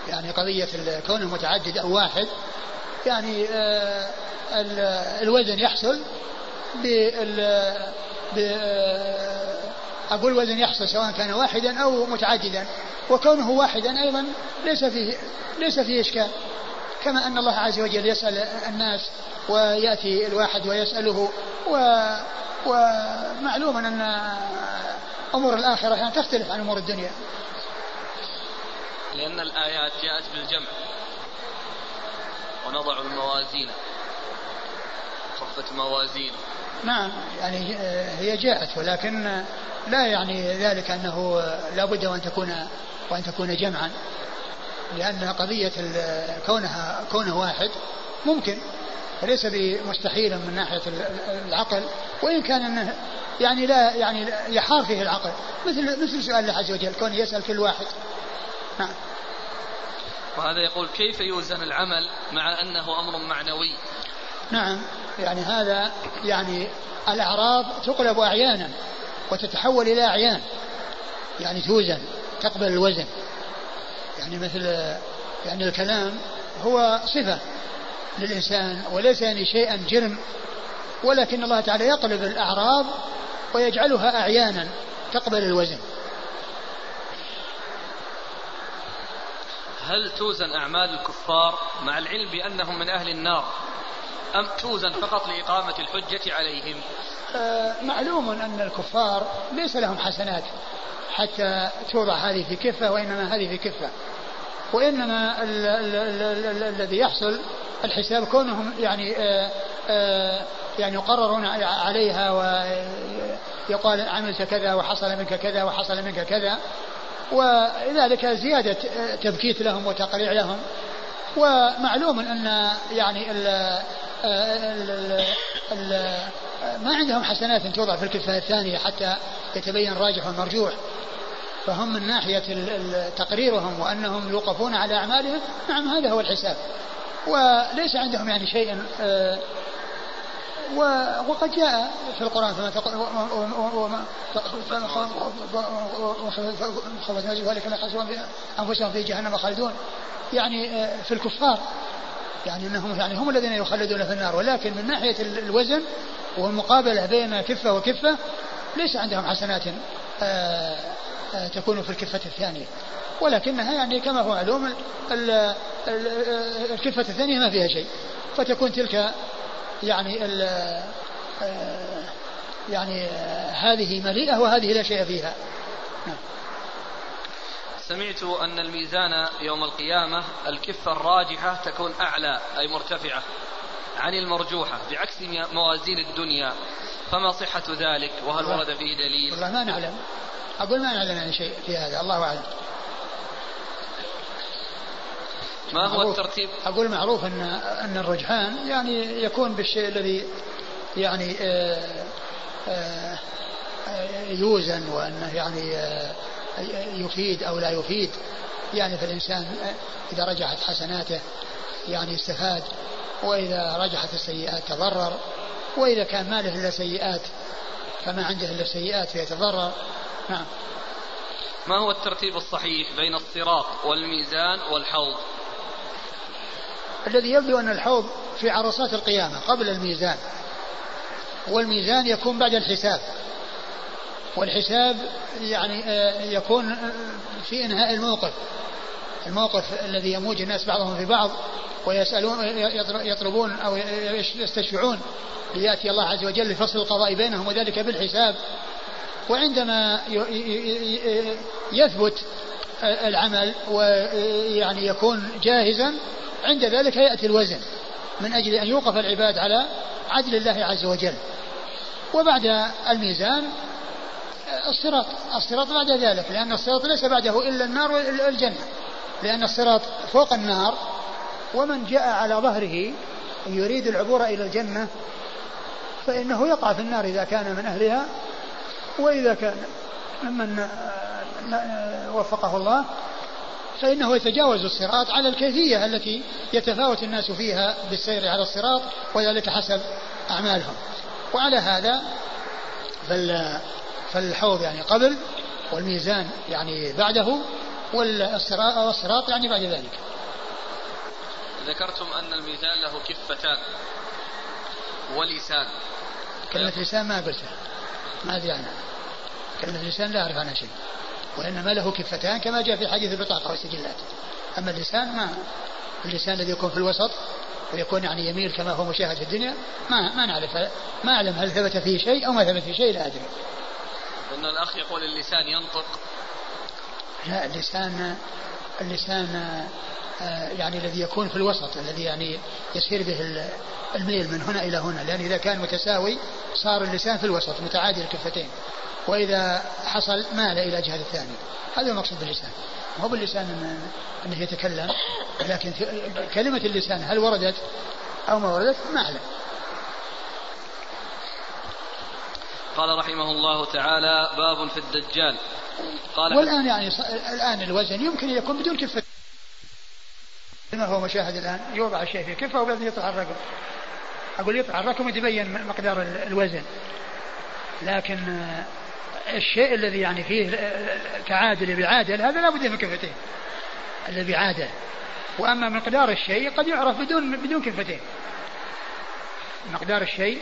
يعني قضية كونه متعدد أو واحد يعني آه الوزن يحصل بال أقول وزن يحصل سواء كان واحدا أو متعددا وكونه واحدا أيضا ليس فيه ليس فيه إشكال. كما أن الله عز وجل يسأل الناس ويأتي الواحد ويسأله و ومعلوم أن أمور الآخرة يعني تختلف عن أمور الدنيا. لأن الآيات جاءت بالجمع. ونضع الموازين. خفت موازين. نعم يعني هي جاءت ولكن لا يعني ذلك أنه لا بد وأن تكون وأن تكون جمعا. لأن قضية كونها كونه واحد ممكن وليس بمستحيل من ناحية العقل. وإن كان أنه يعني لا يعني يحار فيه العقل. مثل مثل سؤال الله عز وجل كونه يسأل كل واحد. نعم. وهذا يقول كيف يوزن العمل مع أنه أمر معنوي؟ نعم يعني هذا يعني الأعراض تقلب أعيانا وتتحول إلى أعيان يعني توزن تقبل الوزن. يعني مثل يعني الكلام هو صفة للإنسان وليس يعني شيئا جرم ولكن الله تعالى يقلب الأعراض ويجعلها أعيانا تقبل الوزن. هل توزن أعمال الكفار مع العلم بأنهم من أهل النار أم توزن فقط لإقامة الحجة عليهم؟ آه معلوم أن الكفار ليس لهم حسنات حتى توضع هذه في كفة وإنما هذه في كفة. وإنما الذي يحصل الحساب كونهم يعني آه، آه، يعني يقررون عليها ويقال عملت كذا وحصل منك كذا وحصل منك كذا. وذلك زيادة تبكيت لهم وتقريع لهم. ومعلوم أن يعني ال ال ال ما عندهم حسنات توضع في الكفة الثانية حتى يتبين الراجح والمرجوح. فهم من ناحية تقريرهم وأنهم يوقفون على أعمالهم. نعم هذا هو الحساب. وليس عندهم يعني شيء آه، وقد جاء في القرآن فما تقول خفت ذلك ما يحسبون أنفسهم في جهنم خالدون يعني آه، في الكفار يعني انهم يعني هم الذين يخلدون في النار ولكن من ناحيه الوزن والمقابله بين كفه وكفه ليس عندهم حسنات آه آه، تكون في الكفة الثانية ولكنها يعني كما هو معلوم الكفة الثانية ما فيها شيء فتكون تلك يعني ال آه، يعني هذه مليئة وهذه لا شيء فيها. نعم. سمعت أن الميزان يوم القيامة الكفة الراجحة تكون أعلى أي مرتفعة عن المرجوحة بعكس موازين الدنيا. فما صحة ذلك؟ وهل ورد فيه دليل؟ والله ما نعلم. أقول ما نعلم عن شيء في هذا الله أعلم. ما هو الترتيب؟ أقول معروف أن أن الرجحان يعني يكون بالشيء الذي يعني آآ آآ يوزن وأنه يعني يفيد أو لا يفيد. يعني فالإنسان إذا رجحت حسناته يعني استفاد وإذا رجحت السيئات تضرر وإذا كان ما له إلا سيئات فما عنده إلا سيئات فيتضرر. نعم. ما هو الترتيب الصحيح بين الصراط والميزان والحوض؟ الذي يبدو أن الحوض في عرصات القيامة قبل الميزان والميزان يكون بعد الحساب. والحساب يعني آه، يكون في إنهاء الموقف. الموقف الذي يموج الناس بعضهم في بعض ويسألون يطلبون أو يستشفعون ليأتي الله عز وجل لفصل القضاء بينهم وذلك بالحساب. وعندما يثبت العمل ويعني يكون جاهزا عند ذلك يأتي الوزن من أجل أن يوقف العباد على عدل الله عز وجل. وبعد الميزان الصراط الصراط بعد ذلك لأن الصراط ليس بعده إلا النار والجنة لأن الصراط فوق النار ومن جاء على ظهره يريد العبور إلى الجنة فإنه يقع في النار إذا كان من أهلها وإذا كان ممن وفقه الله فإنه يتجاوز الصراط على الكيفية التي يتفاوت الناس فيها بالسير على الصراط وذلك حسب أعمالهم. وعلى هذا فالحوض يعني قبل والميزان يعني بعده والصراط يعني بعد ذلك. ذكرتم أن الميزان له كفتان ولسان. كلمة لسان ما قلتها. ما أدري عنها. كلمة لسان لا أعرف عنها شيء. وإنما له كفتان كما جاء في حديث البطاقة والسجلات أما اللسان ما. اللسان الذي يكون في الوسط ويكون يعني يميل كما هو مشاهد في الدنيا ما ما نعرف ما أعلم هل ثبت فيه شيء أو ما ثبت فيه شيء لا أدري. أن الأخ يقول اللسان ينطق. لا اللسان اللسان يعني الذي يكون في الوسط الذي يعني يسير به الميل من هنا إلى هنا لأن إذا كان متساوي صار اللسان في الوسط متعادل الكفتين. وإذا حصل مال إلى جهة الثانية. هذا المقصود باللسان. هو باللسان أنه يتكلم لكن كلمة اللسان هل وردت أو ما وردت؟ ما أعلم. قال رحمه الله تعالى باب في الدجال. قال والآن يعني الآن الوزن يمكن أن يكون بدون كفة. ما هو مشاهد الآن؟ يوضع الشيء في كفة وبعدين يطلع الرقم؟ أقول يطلع الرقم يتبين مقدار الوزن. لكن الشيء الذي يعني فيه تعادل بعادل هذا لا بد من كفتين. الذي عادل. وأما مقدار الشيء قد يعرف بدون بدون كفتين. مقدار الشيء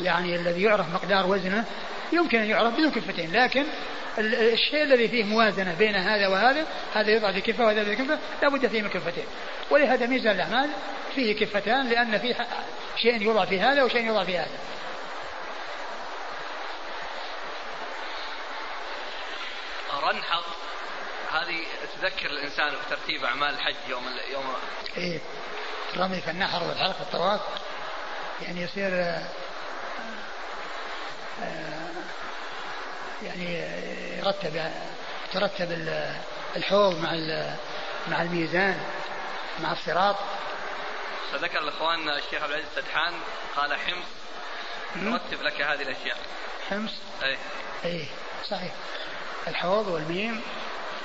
يعني الذي يعرف مقدار وزنه يمكن أن يعرف بدون كفتين. لكن الشيء الذي فيه موازنة بين هذا وهذا هذا يضع في كفة وهذا في كفة لا بد فيه من كفتين. ولهذا ميزان الأعمال فيه كفتان لأن فيه شيء يوضع في هذا وشيء يوضع في هذا. رنحط هذه تذكر الإنسان بترتيب أعمال الحج يوم يوم إيه. الرمي في النحر والحلق الطواف يعني يصير آه، آه، يعني يرتب ترتب الحوض مع مع الميزان مع الصراط. فذكر الإخوان الشيخ عبد العزيز السدحان قال حمص يرتب لك هذه الأشياء. حمص؟ اي اي صحيح. الحوض والميم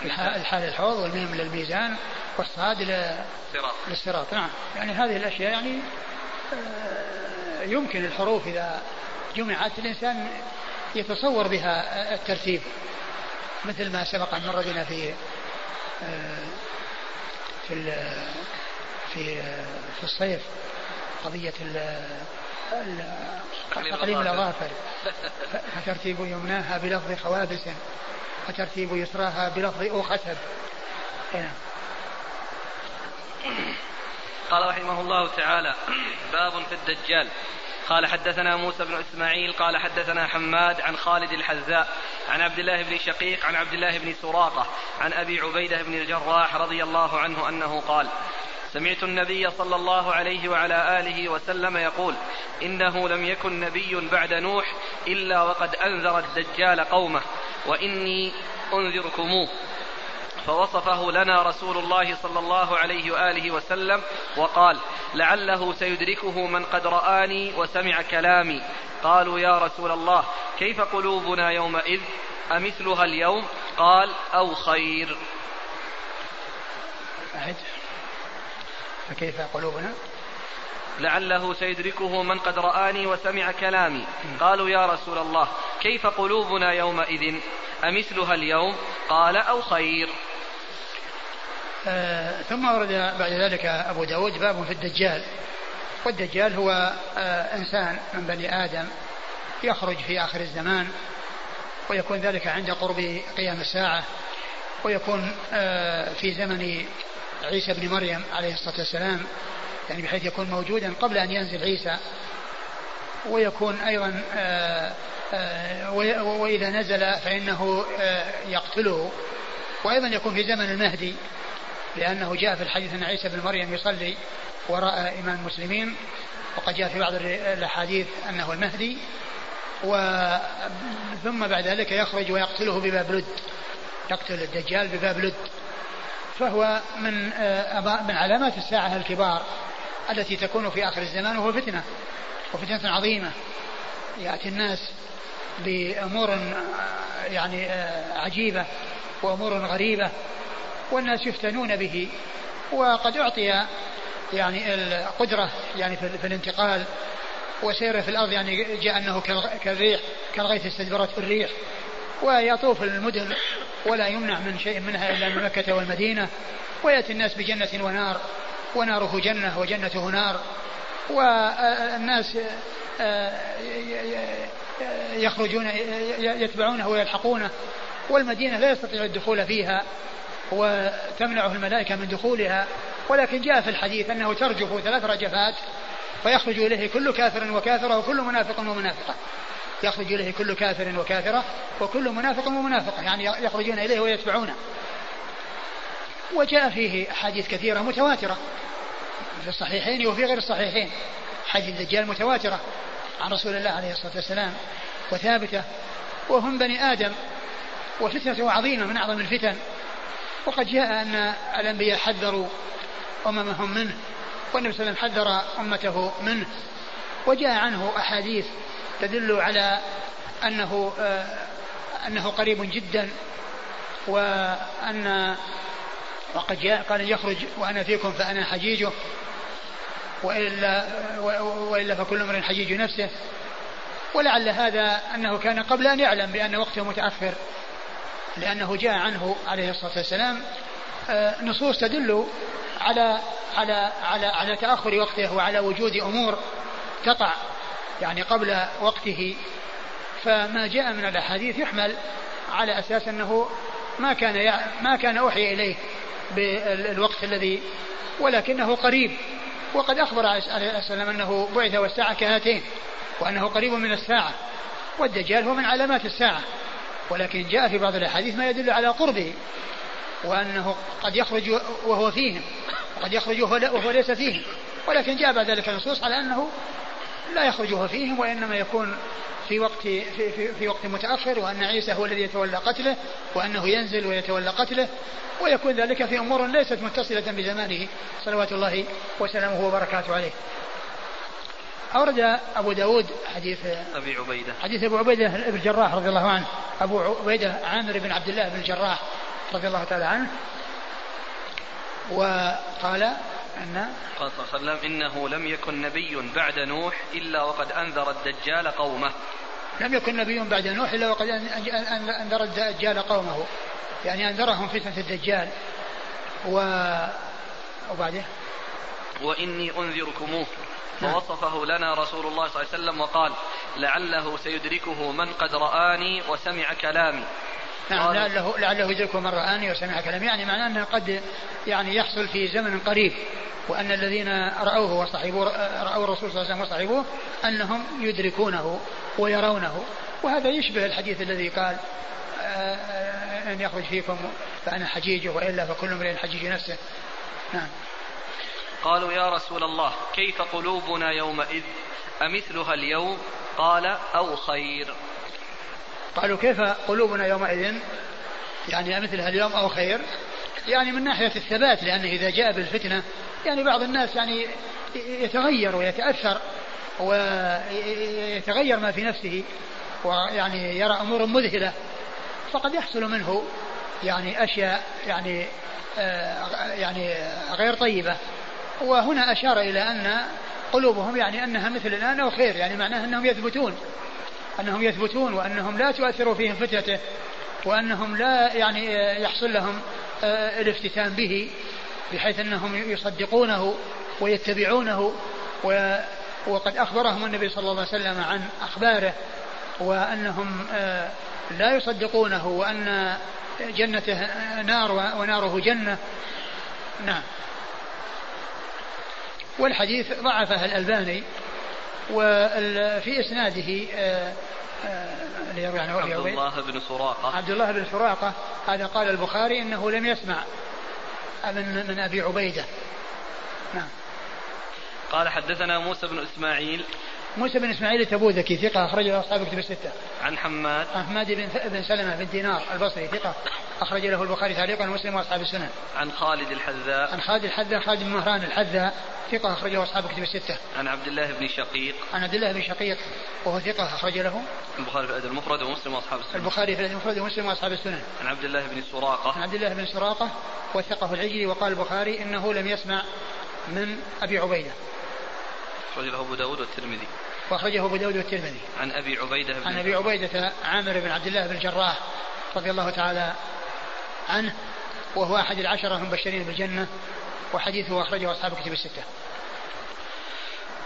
الحال الحوض والميم للميزان والصاد إلى للصراط. نعم. يعني هذه الأشياء يعني آه، يمكن الحروف إذا جمعت الإنسان يتصور بها الترتيب مثل ما سبق أن مر بنا في في في في الصيف قضية تقليم الأظافر. فترتيب يمناها بلفظ خوابس وترتيب يسراها بلفظ أو خسب نعم قال رحمه الله تعالى باب في الدجال. قال حدثنا موسى بن إسماعيل قال حدثنا حماد عن خالد الحذاء عن عبد الله بن شقيق عن عبد الله بن سراقة عن أبي عبيدة بن الجراح رضي الله عنه أنه قال سمعت النبي صلى الله عليه وعلى آله وسلم يقول إنه لم يكن نبي بعد نوح إلا وقد أنذر الدجال قومه وإني أنذركموه. فوصفه لنا رسول الله صلى الله عليه وآله وسلم وقال لعله سيدركه من قد رآني وسمع كلامي. قالوا يا رسول الله كيف قلوبنا يومئذ؟ أمثلها اليوم؟ قال أو خير. أعد فكيف قلوبنا؟ لعله سيدركه من قد رآني وسمع كلامي. قالوا يا رسول الله كيف قلوبنا يومئذ؟ أمثلها اليوم؟ قال أو خير. آه ثم ورد بعد ذلك أبو داود باب في الدجال. والدجال هو آه إنسان من بني آدم يخرج في آخر الزمان ويكون ذلك عند قرب قيام الساعة ويكون آه في زمن عيسى بن مريم عليه الصلاة والسلام يعني بحيث يكون موجودا قبل أن ينزل عيسى. ويكون أيضا آه، آه، وإذا نزل فإنه يقتله. وأيضا يكون في زمن المهدي. لأنه جاء في الحديث أن عيسى بن مريم يصلي وراء إمام المسلمين وقد جاء في بعض الأحاديث أنه المهدي و ثم بعد ذلك يخرج ويقتله بباب لد يقتل الدجال بباب لد. فهو من من علامات الساعة الكبار التي تكون في آخر الزمان وهو فتنة وفتنة عظيمة. يأتي الناس بأمور يعني عجيبة وأمور غريبة. والناس يفتنون به. وقد أعطي يعني القدرة يعني في الانتقال. وسيره في الأرض يعني جاء أنه كالريح كالغيث استدبرت في الريح. ويطوف المدن ولا يمنع من شيء منها إلا من مكة والمدينة. ويأتي الناس بجنة ونار. وناره جنة وجنته نار. والناس آه، يخرجون يتبعونه ويلحقونه. والمدينة لا يستطيع الدخول فيها. وتمنعه الملائكة من دخولها ولكن جاء في الحديث أنه ترجف ثلاث رجفات فيخرج إليه كل كافر وكافرة وكل منافق ومنافقة. يخرج إليه كل كافر وكافرة وكل منافق ومنافقة يعني يخرجون إليه ويتبعونه. وجاء فيه أحاديث كثيرة متواترة. في الصحيحين وفي غير الصحيحين. حديث الدجال متواترة عن رسول الله عليه الصلاة والسلام وثابتة. وهم بني آدم وفتنة عظيمة من أعظم الفتن. وقد جاء أن الأنبياء حذروا أممهم منه والنبي صلى الله عليه وسلم حذر أمته منه وجاء عنه أحاديث تدل على أنه آه أنه قريب جدا وأن وقد جاء قال يخرج وأنا فيكم فأنا حجيجه وإلا, وإلا فكل امرئ حجيج نفسه. ولعل هذا أنه كان قبل أن يعلم بأن وقته متأخر. لأنه جاء عنه عليه الصلاة والسلام آه، نصوص تدل على على على على تأخر وقته وعلى وجود أمور تقع يعني قبل وقته. فما جاء من الأحاديث يحمل على أساس أنه ما كان ما كان أوحي إليه بالوقت الذي ولكنه قريب. وقد أخبر عليه السلام أنه بعث والساعة كهاتين وأنه قريب من الساعة والدجال هو من علامات الساعة. ولكن جاء في بعض الأحاديث ما يدل على قربه وأنه قد يخرج وهو فيهم وقد يخرج وهو ليس فيهم. ولكن جاء بعد ذلك نصوص على أنه لا يخرج وهو فيهم وإنما يكون في وقت في, في, في وقت متأخر وأن عيسى هو الذي يتولى قتله وأنه ينزل ويتولى قتله ويكون ذلك في أمور ليست متصلة بزمانه. صلوات الله وسلامه وبركاته عليه. أورد أبو داود حديث أبي عبيدة. حديث أبو عبيدة بن الجراح رضي الله عنه. أبو عبيدة عامر بن عبد الله بن الجراح رضي الله تعالى عنه. وقال أن قال صلى الله عليه وسلم إنه لم يكن نبي بعد نوح إلا وقد أنذر الدجال قومه. لم يكن نبي بعد نوح إلا وقد أنذر الدجال قومه. يعني أنذرهم فتنة الدجال. و وبعده. وإني أنذركموه. فوصفه لنا رسول الله صلى الله عليه وسلم وقال لعله سيدركه من قد رآني وسمع كلامي. نعم لعله لعله يدركه من رآني وسمع كلامي. يعني معناه أنه قد يعني يحصل في زمن قريب وأن الذين رأوه وصحبوه رأوا الرسول صلى الله عليه وسلم وصحبوه أنهم يدركونه ويرونه. وهذا يشبه الحديث الذي قال آه، أن يخرج فيكم فأنا حجيجه وإلا فكل امرئ حجيج نفسه. نعم. قالوا يا رسول الله كيف قلوبنا يومئذ؟ أمثلها اليوم؟ قال أو خير. قالوا كيف قلوبنا يومئذ؟ يعني أمثلها اليوم أو خير؟ يعني من ناحية الثبات لأنه إذا جاء بالفتنة يعني بعض الناس يعني يتغير ويتأثر ويتغير ما في نفسه ويعني يرى أمور مذهلة. فقد يحصل منه يعني أشياء يعني آه، يعني غير طيبة. وهنا أشار إلى أن قلوبهم يعني أنها مثل الآن أو خير يعني معناه أنهم يثبتون أنهم يثبتون وأنهم لا تؤثر فيهم فتنته وأنهم لا يعني يحصل لهم آه، الافتتان به بحيث أنهم يصدقونه ويتبعونه وقد أخبرهم النبي صلى الله عليه وسلم عن أخباره وأنهم آه، لا يصدقونه وأن جنته نار وناره جنة. نعم. والحديث ضعفه الألباني وفي إسناده آه، آه، عبد الله بن سراقة. عبد الله بن سراقة هذا قال البخاري إنه لم يسمع من من أبي عبيدة. نعم. قال حدثنا موسى بن إسماعيل موسى بن إسماعيل التبوذكي ثقة أخرج له أصحاب كتب الستة. عن حماد عن حماد بن بن سلمة بن دينار البصري ثقة أخرج له البخاري تعليقا ومسلم وأصحاب السنن. عن خالد الحذاء عن خالد الحذاء خالد بن مهران الحذاء ثقة أخرج له أصحاب كتب الستة. عن عبد الله بن شقيق عن عبد الله بن شقيق وهو ثقة أخرج له البخاري في الأدب المفرد ومسلم وأصحاب السنن. البخاري في الأدب المفرد ومسلم وأصحاب السنن. عن عبد الله بن سراقة عن عبد الله بن سراقة وثقه العجلي وقال البخاري إنه لم يسمع من أبي عبيدة. أخرج له أبو داود والترمذي. وأخرجه أبو داود والترمذي. عن أبي عبيدة بن عن أبي عبيدة عامر بن عبد الله بن الجراح رضي الله تعالى عنه وهو أحد العشرة المبشرين بالجنة وحديثه أخرجه أصحاب كتب الستة.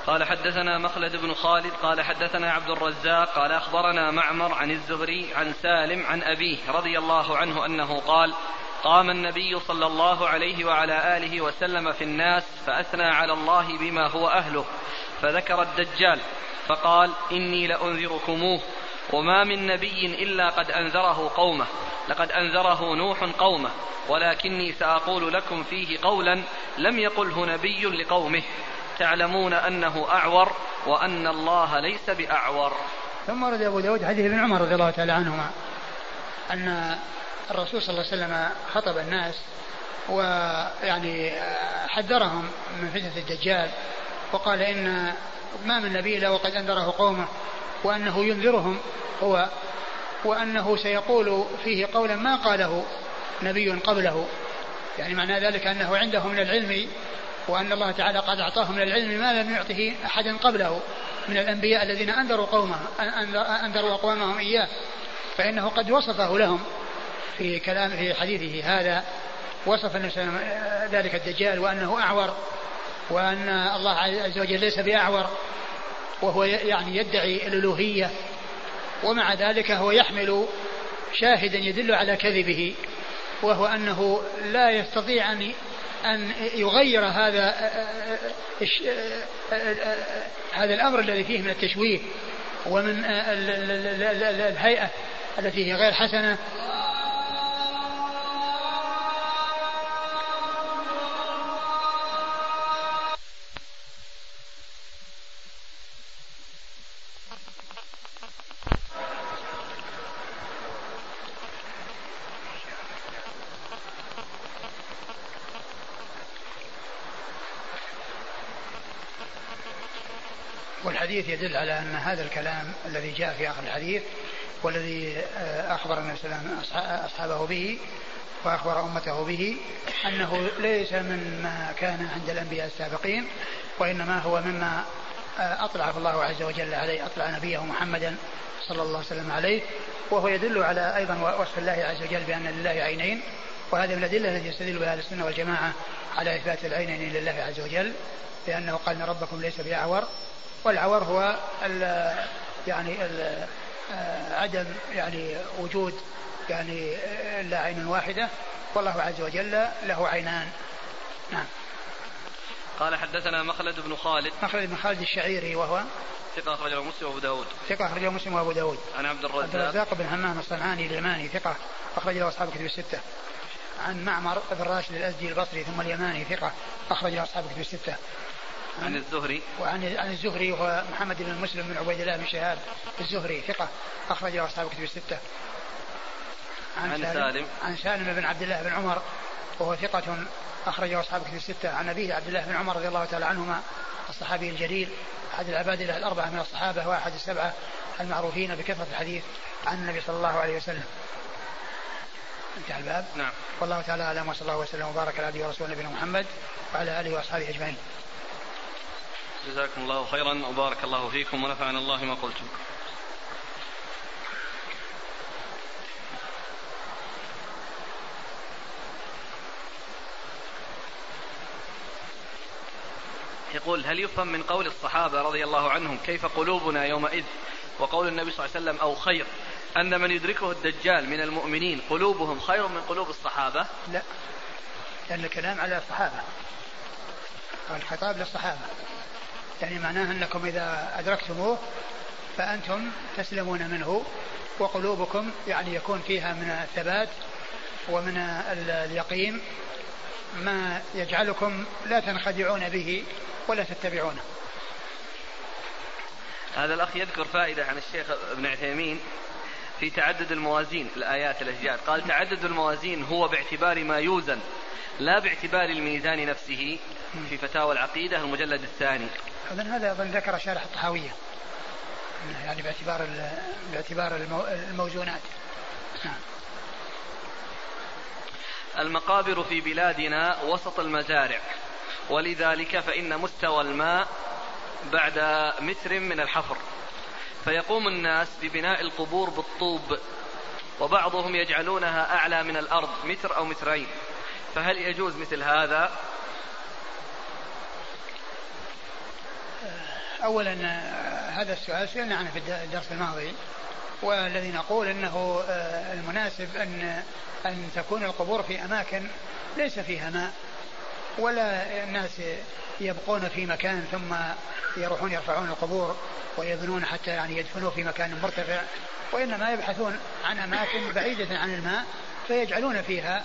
قال حدثنا مخلد بن خالد قال حدثنا عبد الرزاق قال أخبرنا معمر عن الزهري عن سالم عن أبيه رضي الله عنه أنه قال قام النبي صلى الله عليه وعلى آله وسلم في الناس فأثنى على الله بما هو أهله فذكر الدجال فقال إني لأنذركموه وما من نبي إلا قد أنذره قومه لقد أنذره نوح قومه ولكني سأقول لكم فيه قولا لم يقله نبي لقومه تعلمون أنه أعور وأن الله ليس بأعور. ثم ورد أبو داود حديث ابن عمر رضي الله تعالى عنهما أن الرسول صلى الله عليه وسلم خطب الناس ويعني حذرهم من فتنة الدجال وقال إن ما من نبي إلا وقد أنذره قومه وأنه ينذرهم هو وأنه سيقول فيه قولا ما قاله نبي قبله. يعني معنى ذلك أنه عنده من العلم وأن الله تعالى قد أعطاه من العلم ما لم يعطه أحدا قبله من الأنبياء الذين أنذروا قومه أنذروا أقوامهم إياه فإنه قد وصفه لهم. في كلام في حديثه هذا وصف النبي ذلك الدجال وأنه أعور وأن الله عز وجل ليس بأعور وهو يعني يدعي الألوهية ومع ذلك هو يحمل شاهدا يدل على كذبه وهو أنه لا يستطيع أن أن يغير هذا هذا الأمر الذي فيه من التشويه ومن الهيئة التي هي غير حسنة. والحديث يدل على أن هذا الكلام الذي جاء في آخر الحديث والذي آه، أخبر النبي صلى الله عليه وسلم أصحابه به وأخبر أمته به أنه ليس مما كان عند الأنبياء السابقين وإنما هو مما آه، أطلع الله عز وجل عليه أطلع نبيه محمدا صلى الله عليه وسلم عليه وهو يدل على أيضا وصف الله عز وجل بأن لله عينين وهذا من الأدلة التي يستدل بها السنة والجماعة على إثبات العينين لله عز وجل لأنه قال إن ربكم ليس بأعور والعور هو ال يعني ال آه، عدم يعني وجود يعني إلا عين واحدة. والله عز وجل له عينان. نعم. قال حدثنا مخلد بن خالد. مخلد بن خالد الشعيري وهو ثقة أخرجه مسلم وأبو داود. ثقة أخرجه مسلم وأبو داود. عن عبد الرزاق. عبد الرزاق بن همام الصنعاني اليماني ثقة أخرج له أصحاب كتب الستة. عن معمر بن راشد الأزدي البصري ثم اليماني ثقة أخرج له أصحاب كتب الستة. عن الزهري. وعن عن الزهري وهو محمد بن مسلم بن عبيد الله بن شهاب الزهري ثقة أخرج له أصحاب كتب الستة. عن, عن سالم عن سالم بن عبد الله بن عمر وهو ثقة أخرجه أصحاب كتب الستة. عن أبيه عبد الله بن عمر رضي الله تعالى عنهما الصحابي الجليل أحد العبادلة الأربعة من الصحابة وأحد السبعة المعروفين بكثرة الحديث عن النبي صلى الله عليه وسلم. انتهى الباب. نعم. والله تعالى أعلم وصلى الله وسلم وبارك على عبده ورسوله نبينا محمد وعلى آله وأصحابه أجمعين. جزاكم الله خيرا وبارك الله فيكم ونفعنا الله ما قلتم. يقول هل يفهم من قول الصحابة رضي الله عنهم كيف قلوبنا يومئذ؟ وقول النبي صلى الله عليه وسلم أو خير أن من يدركه الدجال من المؤمنين قلوبهم خير من قلوب الصحابة؟ لا لأن الكلام على الصحابة الخطاب للصحابة. يعني معناه أنكم إذا أدركتموه فأنتم تسلمون منه وقلوبكم يعني يكون فيها من الثبات ومن اليقين ما يجعلكم لا تنخدعون به ولا تتبعونه. هذا الأخ يذكر فائدة عن الشيخ ابن عثيمين. في تعدد الموازين الآيات الأشجار. قال تعدد الموازين هو باعتبار ما يوزن لا باعتبار الميزان نفسه في فتاوى العقيدة المجلد الثاني. أظن هذا أظن ذكر شارح الطحاوية. يعني باعتبار باعتبار الموزونات. نعم. المقابر في بلادنا وسط المزارع. ولذلك فإن مستوى الماء بعد متر من الحفر. فيقوم الناس ببناء القبور بالطوب وبعضهم يجعلونها أعلى من الأرض متر أو مترين. فهل يجوز مثل هذا؟ أولا هذا السؤال سئلنا عنه في الدرس الماضي والذي نقول إنه آه، المناسب أن أن تكون القبور في أماكن ليس فيها ماء. ولا الناس يبقون في مكان ثم يروحون يرفعون القبور ويبنون حتى يعني يدفنوا في مكان مرتفع وإنما يبحثون عن أماكن بعيدة عن الماء فيجعلون فيها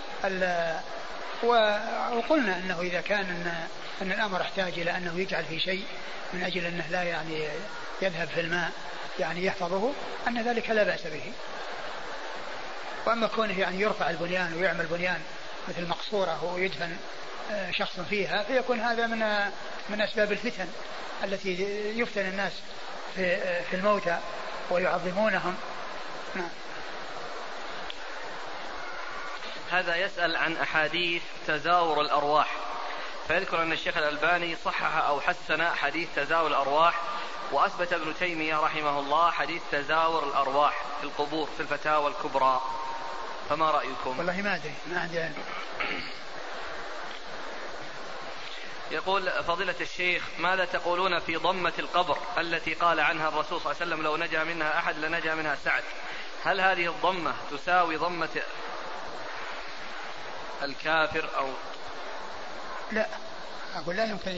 وقلنا أنه إذا كان أن, أن الأمر احتاج إلى أنه يجعل في شيء من أجل أنه لا يعني يذهب في الماء يعني يحفظه أن ذلك لا بأس به. وأما كونه يعني يرفع البنيان ويعمل بنيان مثل مقصورة ويدفن شخص فيها فيكون هذا من من أسباب الفتن التي يفتن الناس في في الموتى ويعظمونهم. نعم. هذا يسأل عن أحاديث تزاور الأرواح. فيذكر أن الشيخ الألباني صحح أو حسن حديث تزاور الأرواح وأثبت ابن تيمية رحمه الله حديث تزاور الأرواح في القبور في الفتاوى الكبرى. فما رأيكم؟ والله ما أدري ما عندي يقول فضيلة الشيخ ماذا تقولون في ضمة القبر التي قال عنها الرسول صلى الله عليه وسلم لو نجا منها أحد لنجا منها سعد؟ هل هذه الضمة تساوي ضمة الكافر أو لا أقول لا يمكن